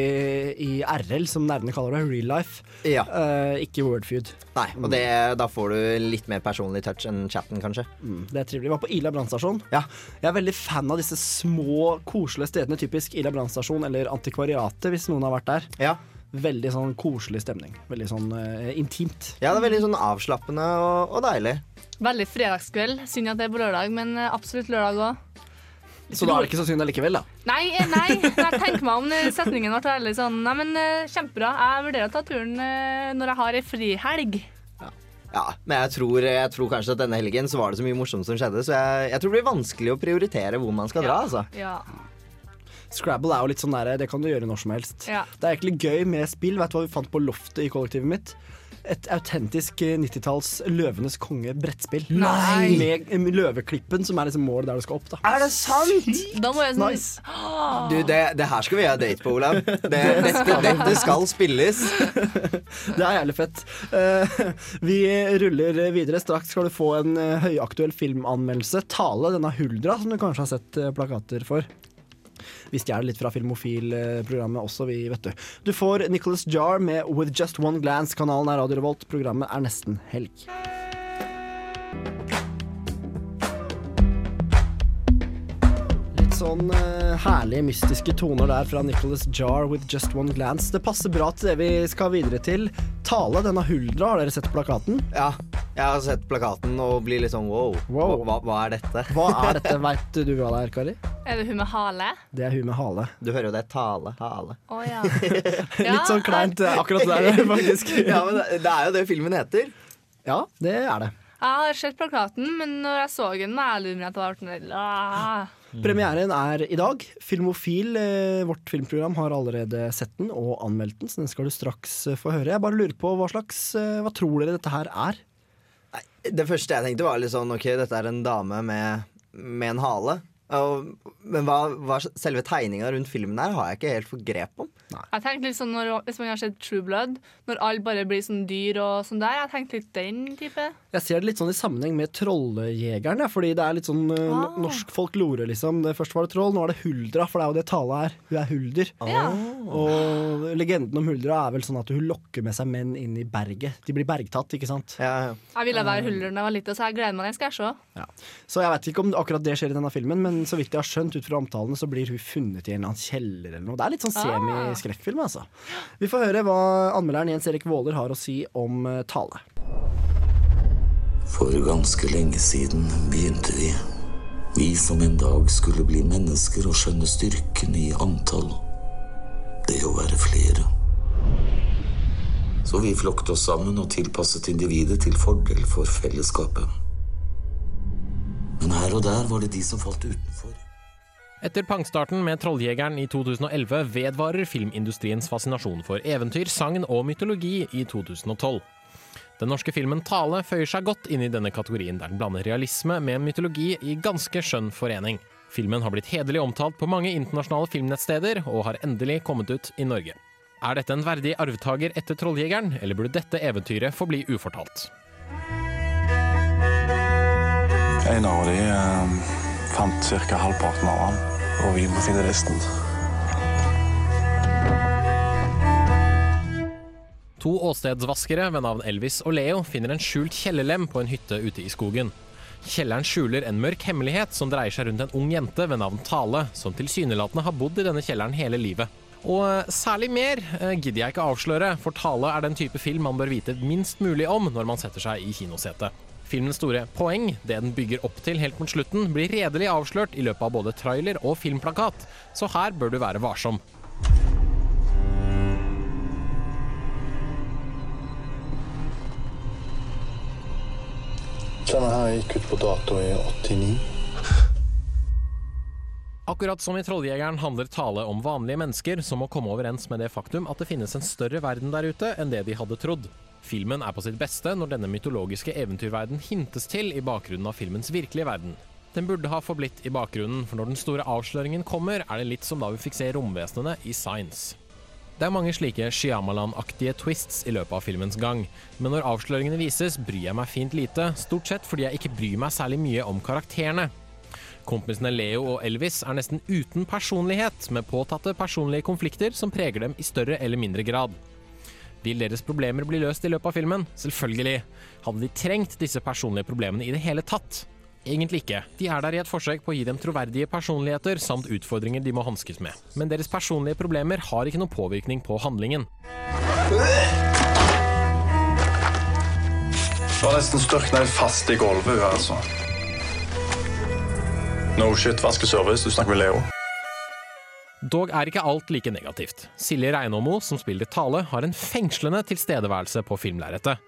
C: i RL, som nerdene kaller det, real life.
E: Ja.
C: Eh, ikke Wordfeud.
E: Nei, og det, da får du litt mer personlig touch enn chatten, kanskje.
C: Mm, det er trivelig. Vi var på Ila brannstasjon. Jeg er veldig fan av disse små, koselige stedene. Typisk Ila brannstasjon eller Antikvariatet, hvis noen har vært der. Ja. Veldig sånn koselig stemning. Veldig sånn eh, intimt.
E: Ja, det er veldig sånn avslappende og, og deilig.
F: Veldig fredagskveld. Synd at det er på lørdag, men eh, absolutt lørdag òg.
C: Så da er det ikke så synd allikevel, da.
F: Nei, eh, nei, jeg tenker meg om eh, setningen ble veldig sånn Nei, men eh, kjempebra. Jeg vurderer å ta turen når jeg har ei frihelg.
E: Ja, men jeg tror, jeg tror kanskje at denne helgen så var det så mye morsomt som skjedde, så jeg, jeg tror det blir vanskelig å prioritere hvor man skal dra, altså.
F: Ja.
C: Scrabble er jo litt sånn der, det kan du gjøre når som helst.
F: Ja.
C: Det er egentlig gøy med spill. Vet du hva vi fant på loftet i kollektivet mitt? Et autentisk eh, 90-talls Løvenes konge brettspill.
E: Nei!
C: Med eh, løveklippen, som er liksom målet der du skal opp. da
E: Er det sant?!
F: Da må jeg sånn
C: Nice.
E: Du, det, det her skal vi ha date på, Olav. Det, dette, dette skal spilles.
C: Det er jævlig fett. Uh, vi ruller videre. Straks skal du få en eh, høyaktuell filmanmeldelse. Tale, denne Huldra, som du kanskje har sett eh, plakater for. Vi stjeler litt fra Filmofil-programmet også, vi, vet du. Du får Nicholas Jar med With Just One Glance. Kanalen er Radio Revolt. Programmet er nesten helg. Sånn uh, herlige, mystiske toner der fra Nicholas Jar with Just One Glance. Det passer bra til det vi skal videre til. Tale, denne Huldra, har dere sett plakaten?
E: Ja, jeg har sett plakaten og blir litt sånn wow.
C: Wow.
E: Hva, hva er dette?
C: Hva er dette, veit du hva det er, Kari?
F: Er det hun med hale?
C: Det er hun med hale.
E: Du hører jo det. Tale. Hale.
F: Oh, ja.
C: Litt sånn kleint akkurat der, faktisk.
E: Ja, men det, er jo det filmen heter.
C: Ja, det er det.
F: Jeg har sett plakaten, men når jeg så den, er jeg lurt meg at det var sånn ah.
C: Premieren er i dag. Filmofil, eh, vårt filmprogram, har allerede sett den og anmeldt den, så den skal du straks eh, få høre. Jeg bare lurer på hva slags eh, Hva tror dere dette her er?
E: Det første jeg tenkte var litt sånn OK, dette er en dame med, med en hale. Og, men hva, hva selve tegninga rundt filmen her har jeg ikke helt fått grep om.
F: Jeg tenkte litt sånn når, Hvis man har sett True Blood, når alle bare blir sånn dyr og sånn der. Jeg tenkte litt den type.
C: Jeg ser det litt sånn i sammenheng med Trolljegeren, ja, fordi det er litt sånn eh,
F: Ah.
C: norsk folklore, liksom. Det Først var det troll, nå er det Huldra, for det er jo det Tale er. Hun er hulder.
F: Ja.
C: Og legenden om Huldra er vel sånn at hun lokker med seg menn inn i berget. De blir bergtatt, ikke sant?
F: Jeg ville være hulder da jeg var liten, så jeg gleder meg. Den skal jeg se.
C: Så jeg vet ikke om akkurat det skjer i denne filmen, men så vidt jeg har skjønt ut fra omtalene, så blir hun funnet i en eller annen kjeller eller noe. Det er litt sånn
F: Ah.
C: semi-skrekkfilm, altså. Vi får høre hva anmelderen Jens Erik Våler har å si om eh, Tale.
S: For ganske lenge siden begynte vi. Vi som en dag skulle bli mennesker og skjønne styrken i antall. Det å være flere. Så vi flokket oss sammen og tilpasset individet til fordel for fellesskapet. Men her og der var det de som falt utenfor.
T: Etter pangstarten med Trolljegeren i 2011 vedvarer filmindustriens fascinasjon for eventyr, sagn og mytologi i 2012. Den norske filmen Tale føyer seg godt inn i denne kategorien, der den blander realisme med mytologi i ganske skjønn forening. Filmen har blitt hederlig omtalt på mange internasjonale filmnettsteder, og har endelig kommet ut i Norge. Er dette en verdig arvtaker etter Trolljegeren, eller burde dette eventyret forbli ufortalt?
S: En av de eh,
U: fant ca. halvparten av han, og vi må finne resten.
T: To åstedsvaskere ved navn Elvis og Leo finner en skjult kjellerlem på en hytte ute i skogen. Kjelleren skjuler en mørk hemmelighet som dreier seg rundt en ung jente ved navn Tale, som tilsynelatende har bodd i denne kjelleren hele livet. Og eh, særlig mer eh, gidder jeg ikke avsløre, for Tale er den type film man bør vite minst mulig om når man setter seg i kinosetet. Filmens store poeng, det den bygger opp til helt mot slutten, blir redelig avslørt i løpet av både trailer og filmplakat, så her bør du være varsom.
U: Denne her gikk ut på dato i 89.
T: Akkurat som i Trolljegeren handler tale om vanlige mennesker som må komme overens med det faktum at det finnes en større verden der ute enn det de hadde trodd. Filmen er på sitt beste når denne mytologiske eventyrverden hintes til i bakgrunnen av filmens virkelige verden. Den burde ha forblitt i bakgrunnen, for når den store avsløringen kommer, er det litt som da vi fikk se romvesenene i Science. Det er mange slike Shyamalan-aktige twists i løpet av filmens gang, men når avsløringene vises, bryr jeg meg fint lite, stort sett fordi jeg ikke bryr meg særlig mye om karakterene. Kompisene Leo og Elvis er nesten uten personlighet, med påtatte personlige konflikter som preger dem i større eller mindre grad. Vil deres problemer bli løst i løpet av filmen? Selvfølgelig. Hadde de trengt disse personlige problemene i det hele tatt? Egentlig ikke. De er der i et forsøk på å gi dem troverdige personligheter samt utfordringer de må hanskes med. Men deres personlige problemer har ikke noen påvirkning på handlingen.
U: Var nesten størkna fast i gulvet, hun altså. No shit, vaskeservice. Du snakker med Leo.
T: Dog er ikke alt like negativt. Silje Reinåmo, som spiller Tale, har en fengslende tilstedeværelse på filmlerretet.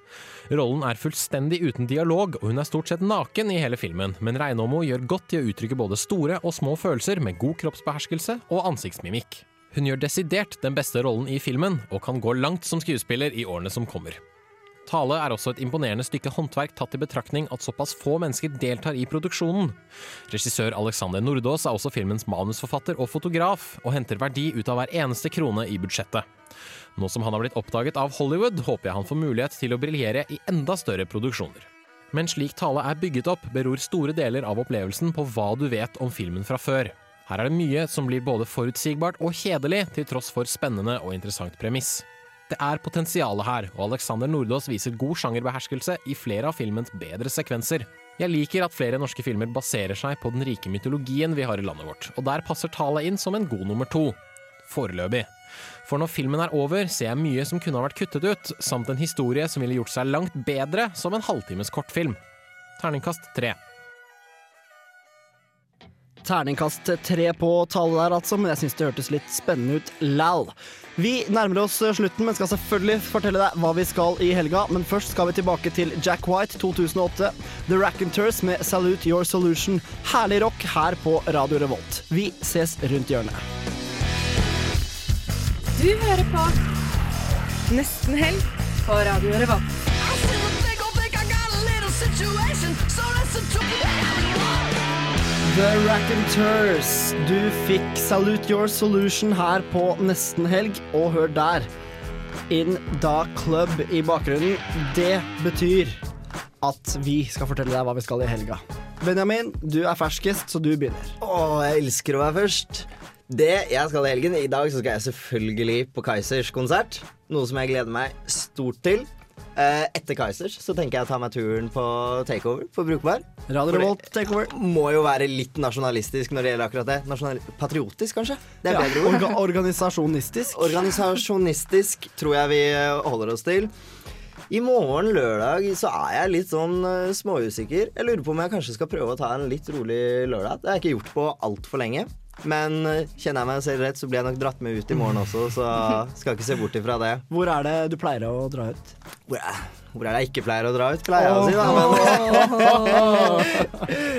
T: Rollen er fullstendig uten dialog, og hun er stort sett naken i hele filmen, men Reinåmo gjør godt i å uttrykke både store og små følelser med god kroppsbeherskelse og ansiktsmimikk. Hun gjør desidert den beste rollen i filmen, og kan gå langt som skuespiller i årene som kommer. Tale er også et imponerende stykke håndverk tatt i betraktning at såpass få mennesker deltar i produksjonen. Regissør Alexander Nordås er også filmens manusforfatter og fotograf, og henter verdi ut av hver eneste krone i budsjettet. Nå som han har blitt oppdaget av Hollywood, håper jeg han får mulighet til å briljere i enda større produksjoner. Men slik Tale er bygget opp, beror store deler av opplevelsen på hva du vet om filmen fra før. Her er det mye som blir både forutsigbart og kjedelig, til tross for spennende og interessant premiss. Det er potensialet her, og Alexander Nordås viser god sjangerbeherskelse i flere av filmens bedre sekvenser. Jeg liker at flere norske filmer baserer seg på den rike mytologien vi har i landet vårt, og der passer Tale inn som en god nummer to. Foreløpig. For når filmen er over, ser jeg mye som kunne ha vært kuttet ut, samt en historie som ville gjort seg langt bedre som en halvtimes kortfilm. Terningkast tre.
C: Terningkast tre på tallet der, altså, men jeg syns det hørtes litt spennende ut lal. Vi nærmer oss slutten, men skal selvfølgelig fortelle deg hva vi skal i helga. Men først skal vi tilbake til Jack White 2008, The Raconteurs med Salute Your Solution. Herlig rock her på Radio Revolt. Vi ses rundt hjørnet.
I: Du hører på Nesten Helg på Radio Revolt.
C: The Raconteurs. Du fikk Salute Your Solution her på nesten helg, og hør der. In Da Club i bakgrunnen. Det betyr at vi skal fortelle deg hva vi skal i helga. Benjamin, du er ferskest, så du begynner.
E: Å, jeg elsker å være først. Det jeg skal i helgen I dag så skal jeg selvfølgelig på Kaizers konsert. Noe som jeg gleder meg stort til. Eh, Etter Kaizers så tenker jeg å ta meg turen på takeover på Brukbar.
C: Radio Revolt takeover.
E: Må jo være litt nasjonalistisk når det gjelder akkurat det. Nasjonal patriotisk, kanskje? Det er
C: Ja,
E: bedre
C: orga organisasjonistisk.
E: Organisasjonistisk tror jeg vi eh, holder oss til. I morgen, lørdag, så er jeg litt sånn uh, småusikker. Jeg lurer på om jeg kanskje skal prøve å ta en litt rolig lørdag. Det har jeg ikke gjort på altfor lenge. Men eh, kjenner jeg meg selv rett, så blir jeg nok dratt med ut i morgen også, så skal ikke se bort ifra det.
C: Hvor er det du pleier å dra ut?
E: Hvor er, hvor er det jeg ikke pleier å dra ut, pleier jeg å si, da. Men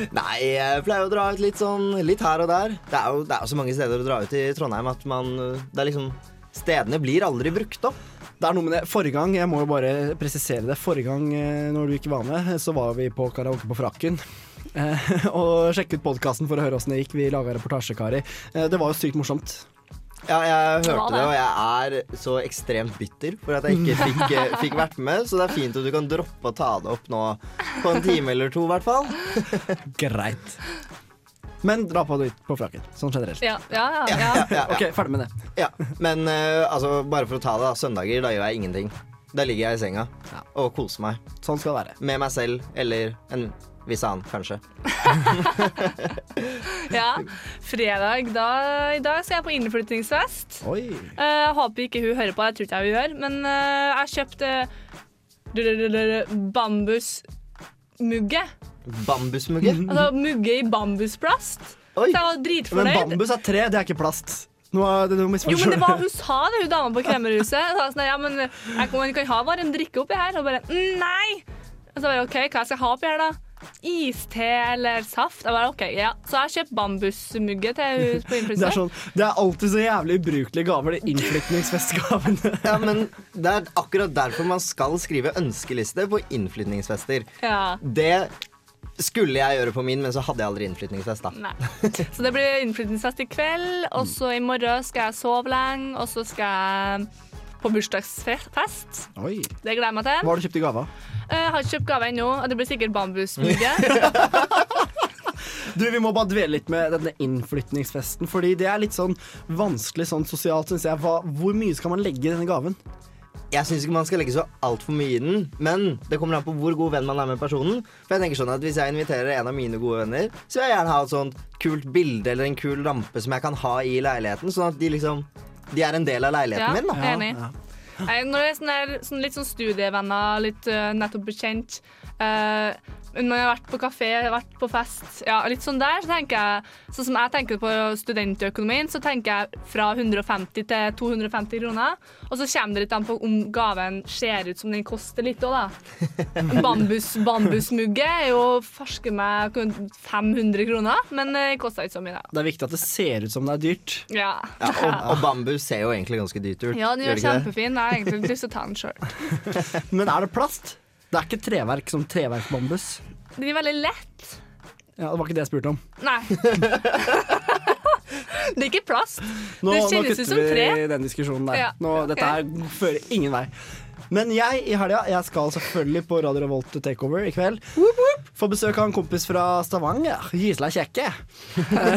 E: Nei, jeg pleier å dra ut litt sånn litt her og der. Det er jo, det er jo så mange steder å dra ut i Trondheim at man Det er liksom Stedene blir aldri brukt opp.
C: Det er noe med det. Forrige gang, jeg må jo bare presisere det, forrige gang eh, når du ikke var med, så var vi på karaoke på Frakken. Eh, og sjekk ut podkasten for å høre åssen det gikk. Vi laga reportasje, Kari. Eh, det var jo sykt morsomt.
E: Ja, jeg hørte
C: det.
E: det, og jeg er så ekstremt bitter for at jeg ikke fikk, eh, fikk vært med. Så det er fint at du kan droppe å ta det opp nå på en time eller to, i hvert fall.
C: Greit. Men dra på det på frakken, sånn generelt.
F: Ja, ja, ja. ja.
E: Ja, ja.
C: Ok, ferdig med det.
E: Ja, Men uh, altså, bare for å ta det, da. Søndager, da gjør jeg ingenting. Da ligger jeg i senga og koser meg.
C: Sånn skal det være.
E: Med meg selv eller en viss annen, kanskje.
F: ja. Fredag, da, i dag skal jeg på innflyttingsfest.
C: Oi.
F: Uh, håper ikke hun hører på, jeg tror ikke hun gjør. Men uh, jeg har kjøpt uh, bambusmugge.
E: Bambusmugge?
F: Altså mugge i bambusplast. Oi. Så jeg var
C: Men bambus er tre, det er ikke plast. Nå er det noe
F: Jo, men det var, Hun sa det, hun dama på kremmerhuset. Sa sånn, ja, men jeg kan, man kan ha bare en drikke oppi her. Og bare mm, nei! Og så bare OK, hva skal jeg ha oppi her, da? Iste eller saft? Jeg bare, ok, ja. Så jeg har kjøpt bambusmugge til hun på
C: Det er, sånn, det er alltid så jævlig ubrukelige gaver, de innflytningsfestgavene.
E: Ja, men det er akkurat derfor man skal skrive ønskeliste på innflytningsfester.
F: Ja.
E: Det skulle jeg gjøre på min, men så hadde jeg aldri innflytningsfest, da.
F: Nei. Så det blir innflytningsfest i kveld, og så i morgen skal jeg sove lenge, og så skal jeg på bursdagsfest.
C: Oi.
F: Det gleder jeg meg til.
C: Hva har du kjøpt i gave?
F: Eh, Jeg har ikke kjøpt gave ennå, og det blir sikkert bambusmugge.
C: Du, Vi må bare dvele litt med denne innflytningsfesten, fordi det er litt sånn vanskelig sånn sosialt, syns jeg. Hva, hvor mye skal man legge i denne gaven?
E: Jeg syns ikke man skal legge så altfor mye i den, men det kommer an på hvor god venn man er med personen. For jeg tenker sånn at Hvis jeg inviterer en av mine gode venner, så vil jeg gjerne ha et sånt kult bilde eller en kul rampe som jeg kan ha i leiligheten, sånn at de liksom De er en del av leiligheten min. da
F: enig. Når det er sånn der, sånn litt sånn studievenner, litt uh, nettopp bekjent uh, Når jeg har vært på kafé, vært på fest, ja, litt sånn der, så tenker jeg Sånn som jeg tenker på studentøkonomien, så tenker jeg fra 150 til 250 kroner. Og så kommer det litt an på om gaven ser ut som den koster litt òg, da. Bambus, bambusmugge er jo farske meg 500 kroner, men det koster ikke så mye, da.
C: Det er viktig at det ser ut som det er dyrt.
F: Ja.
E: Ja, og, og bambus ser jo egentlig ganske dyrt ut.
F: Ja, den
E: gjør
F: er kjempefin. Jeg har egentlig lyst til å ta den sjøl.
C: Men er det plast? Det er ikke treverk som treverksbambus.
F: Den er veldig lett.
C: Ja, Det var ikke det jeg spurte om.
F: Nei. det er ikke plast.
C: Nå,
F: det
C: nå
F: kjennes ut
C: kutter
F: som tre.
C: vi den diskusjonen der.
F: Ja.
C: Nå, dette her fører ingen vei. Men jeg i helga jeg skal selvfølgelig på Radio Revolt Takeover i kveld. Få besøk av en kompis fra Stavanger. Gisla Kjekke.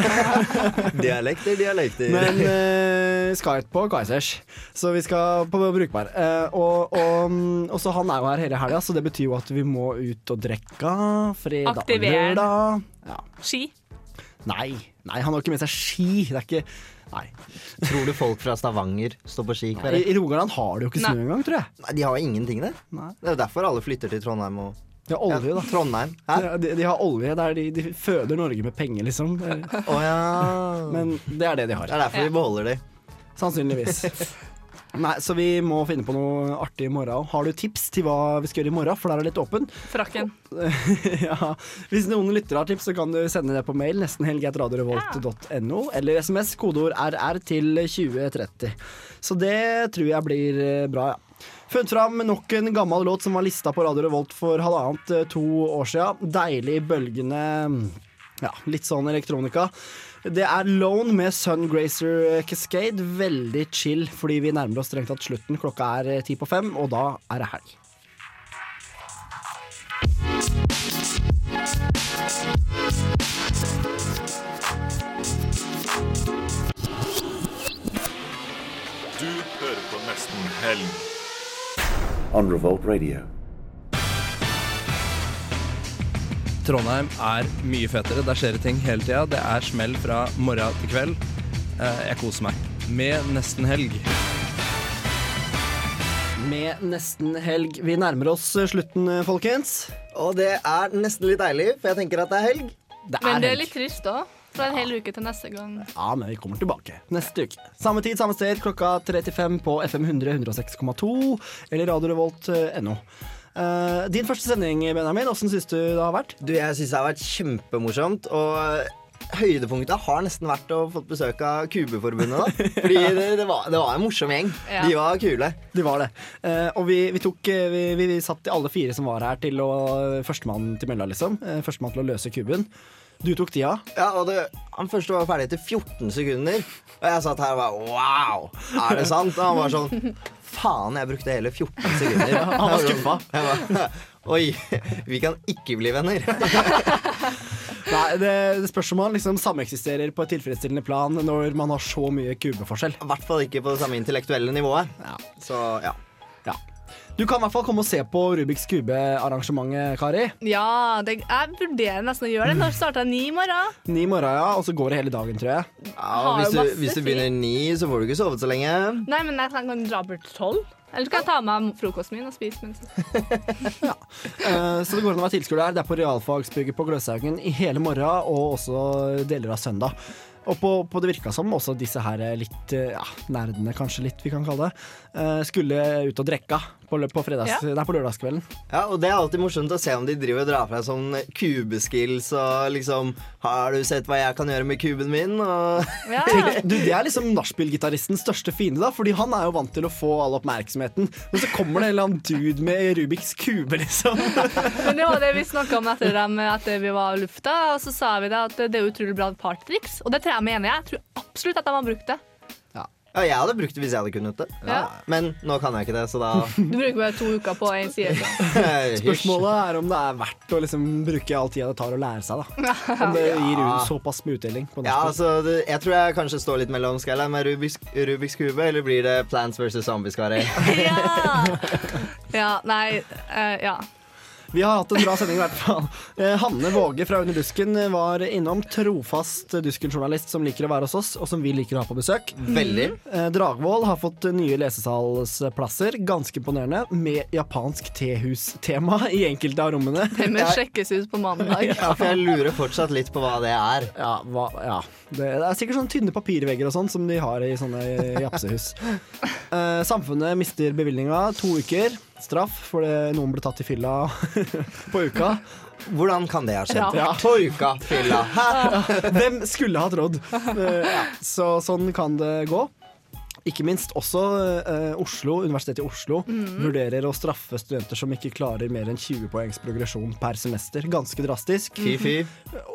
E: Dialekter, dialekter.
C: Men uh, ikke på Kaizers, så vi skal på Brukbar. Uh, og, og, og så han er jo her hele helga, så det betyr jo at vi må ut og drikke fredag lørdag. Ja.
F: Ski.
C: Nei, nei, han har ikke med seg ski. Det er ikke Nei.
E: Tror du folk fra Stavanger står på ski i?
C: I, I Rogaland har de jo ikke snø
E: Nei.
C: engang, tror jeg.
E: Nei, De har jo ingenting der. Det er jo derfor alle flytter til Trondheim og
C: De har olje,
E: Ja,
C: da.
E: Trondheim. Hæ?
C: Ja, de, de har olje der de, de føder Norge med penger, liksom.
E: Oh, ja.
C: Men det er det de har.
E: Det er derfor vi beholder de.
C: Sannsynligvis. Nei, Så vi må finne på noe artig i morgen. Har du tips til hva vi skal gjøre i morgen? For der er det litt åpen.
F: Frakken.
C: ja. Hvis noen lyttere har tips, så kan du sende det på mail. nestenhelgetradiorevolt.no Eller SMS, kodeord RR til 2030. Så det tror jeg blir eh, bra, ja. Funnet fram nok en gammel låt som var lista på Radio Revolt for halvannet eh, to år sia. Deilig bølgende ja, litt sånn elektronika. Det er Lone med Sungracer Cascade. Veldig chill, fordi vi nærmer oss strengt tatt slutten. Klokka er eh, ti på fem, og da er det helg.
V: Du hører på Nesten Helg.
W: on Revolt Radio.
X: Trondheim er mye fetere. Der skjer det ting hele tida. Det er smell fra morgen til kveld. Eh, Jeg koser meg. Med nesten helg.
C: Med nesten helg. Vi nærmer oss eh, slutten, eh, folkens.
E: Og det er nesten litt deilig, for jeg tenker at det er helg.
C: Det
F: Men det er
C: helg.
F: litt trist òg. Fra er en hel uke til neste gang.
C: Ja, men vi kommer tilbake neste uke. Samme tid, samme sted, klokka 35 på FM 100 106,2 eller radiorevolt.no. Uh, din første sending, Benjamin, åssen syns du det har vært?
E: Du, Jeg syns det har vært kjempemorsomt. Og høydepunktet har nesten vært å få besøk av Kubeforbundet. da Fordi det, det, var, det var en morsom gjeng.
C: Ja.
E: De var kule.
C: De var det. Uh, og vi, vi tok eh, vi, vi, vi satt alle fire som var her, til å Førstemann til mølla, liksom. Førstemann til å løse kuben. Du tok tida.
E: Ja, og det, Han første var ferdig etter 14 sekunder. Og jeg satt her og bare Wow! Er det sant? Og han var sånn Faen, jeg brukte hele 14 sekunder.
C: Han var skuffa.
E: Bare, Oi, vi kan ikke bli venner.
C: Nei, det, det spørs om man liksom sameksisterer på et tilfredsstillende plan når man har så mye kubeforskjell.
E: I hvert fall ikke på det samme intellektuelle nivået. Så ja.
C: Ja. Du kan i hvert fall komme og se på Rubiks kube-arrangementet, Kari.
F: Ja, det, jeg vurderer nesten å gjøre det. Når starter ni i morgen?
C: Ni i morgen, ja, og så går det hele dagen, tror jeg.
E: Ja, og hvis, du, hvis du begynner ni, så får du ikke sovet så lenge.
F: Nei, men jeg kan dra bort tolv. Eller skal jeg ta med frokosten min og spise mens
C: Eh, så det går an å være tilskuer der. Det er på realfagsbygget på Gløshaugen i hele morgen, og også deler av søndag. Og på, på det virka som også disse her litt eh, ja, nerdene, kanskje litt, vi kan kalle det, uh, skulle ut og drekka på, på, fredags,
E: Ja.
C: nei, på lørdagskvelden.
E: Ja, og det er alltid morsomt å se om de driver og drar fra sånn kubeskills og liksom Har du sett hva jeg kan gjøre med kuben min? Og
C: ja. du, det er liksom nachspiel-gitaristens største fiende, da, fordi han er jo vant til å få all oppmerksomheten. Men så kommer det en eller annen dude med Rubiks kube, liksom.
F: Men det var det vi snakka om etter, dem, etter vi var i lufta, og så sa vi det at det er utrolig bra partytriks. Og det tror jeg mener jeg. Jeg tror absolutt at de har brukt det.
E: Ja, jeg hadde brukt det hvis jeg hadde kunnet det.
F: Ja.
E: Men nå kan jeg ikke det, så da
F: Du bruker bare to uker på én side.
C: Spørsmålet er om det er verdt å liksom bruke all tida det tar å lære seg. da Om det gir
E: Ja.
C: såpass med utdeling. På
E: Ja, altså, det, jeg tror jeg kanskje står litt mellom Skal jeg lære meg Rubiks, Rubiks kube, eller blir det Plants vs. Zombies, Kari?
F: Ja, nei uh, Ja.
C: Vi har hatt en bra sending i hvert fall. Eh, Hanne Våge fra Under dusken var innom. Trofast Dusken-journalist som liker å være hos oss, og som vi liker å ha på besøk.
E: Veldig.
C: Eh, Dragvoll har fått nye lesesalsplasser, ganske imponerende, med japansk tehus-tema i enkelte av rommene.
F: Det med sjekkes ut på mandag.
E: Ja, for jeg lurer fortsatt litt på hva det er.
C: Ja, hva, ja. Det, det er sikkert sånne tynne papirvegger og sånn som de har i sånne japsehus. Eh, samfunnet mister bevilgninga to uker. Straff fordi noen ble tatt i fylla på uka.
E: Hvordan kan det ha skjedd?
C: Ja.
E: På uka, fylla.
C: Hvem skulle ha råd? Eh, ja. Så sånn kan det gå. Ikke minst også eh, Oslo, Universitetet i Oslo
F: mm.
C: vurderer å straffe studenter som ikke klarer mer enn 20 poengs progresjon per semester. Ganske drastisk.
E: Mm.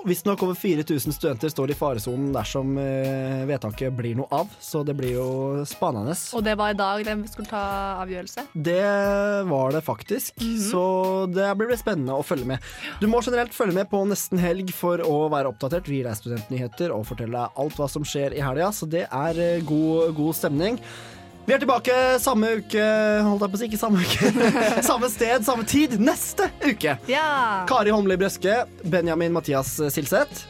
C: Visstnok over 4000 studenter står i faresonen dersom eh, vedtaket blir noe av, så det blir jo spanende.
F: Og det var i dag de skulle ta avgjørelse.
C: Det var det faktisk, så det blir spennende å følge med. Du må generelt følge med på Nesten helg for å være oppdatert. Vi gir deg studentnyheter og forteller deg alt hva som skjer i helga, så det er eh, god, god stemning. Vi er tilbake samme uke Holdt jeg på å si, ikke samme uke. samme sted, samme tid, neste uke.
F: Ja.
C: Kari Holmli Brøske, Benjamin Mathias Silseth.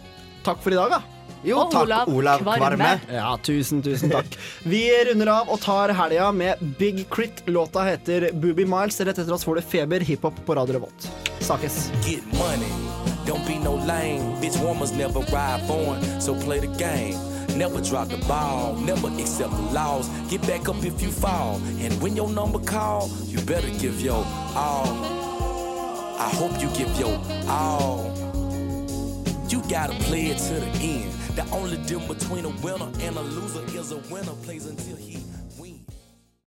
C: Takk for i dag, da.
E: Jo, Og takk, Olav Olav Kvarme. Kvarme.
C: Ja, tusen, tusen takk. Vi runder av og tar helga med Big Crit. Låta heter Booby Miles. Rett etter oss får du Feber hiphop på Radio Revolt. Snakkes.
Y: Get money. Don't be no lame. Bitch warmers never ride foreign, so play the game. Never drop the ball, never accept the loss. Get back up if you fall. And when your number call, you better give your all. I hope you give your all. You gotta play it to the end. The only difference between a winner and a loser is a winner plays until he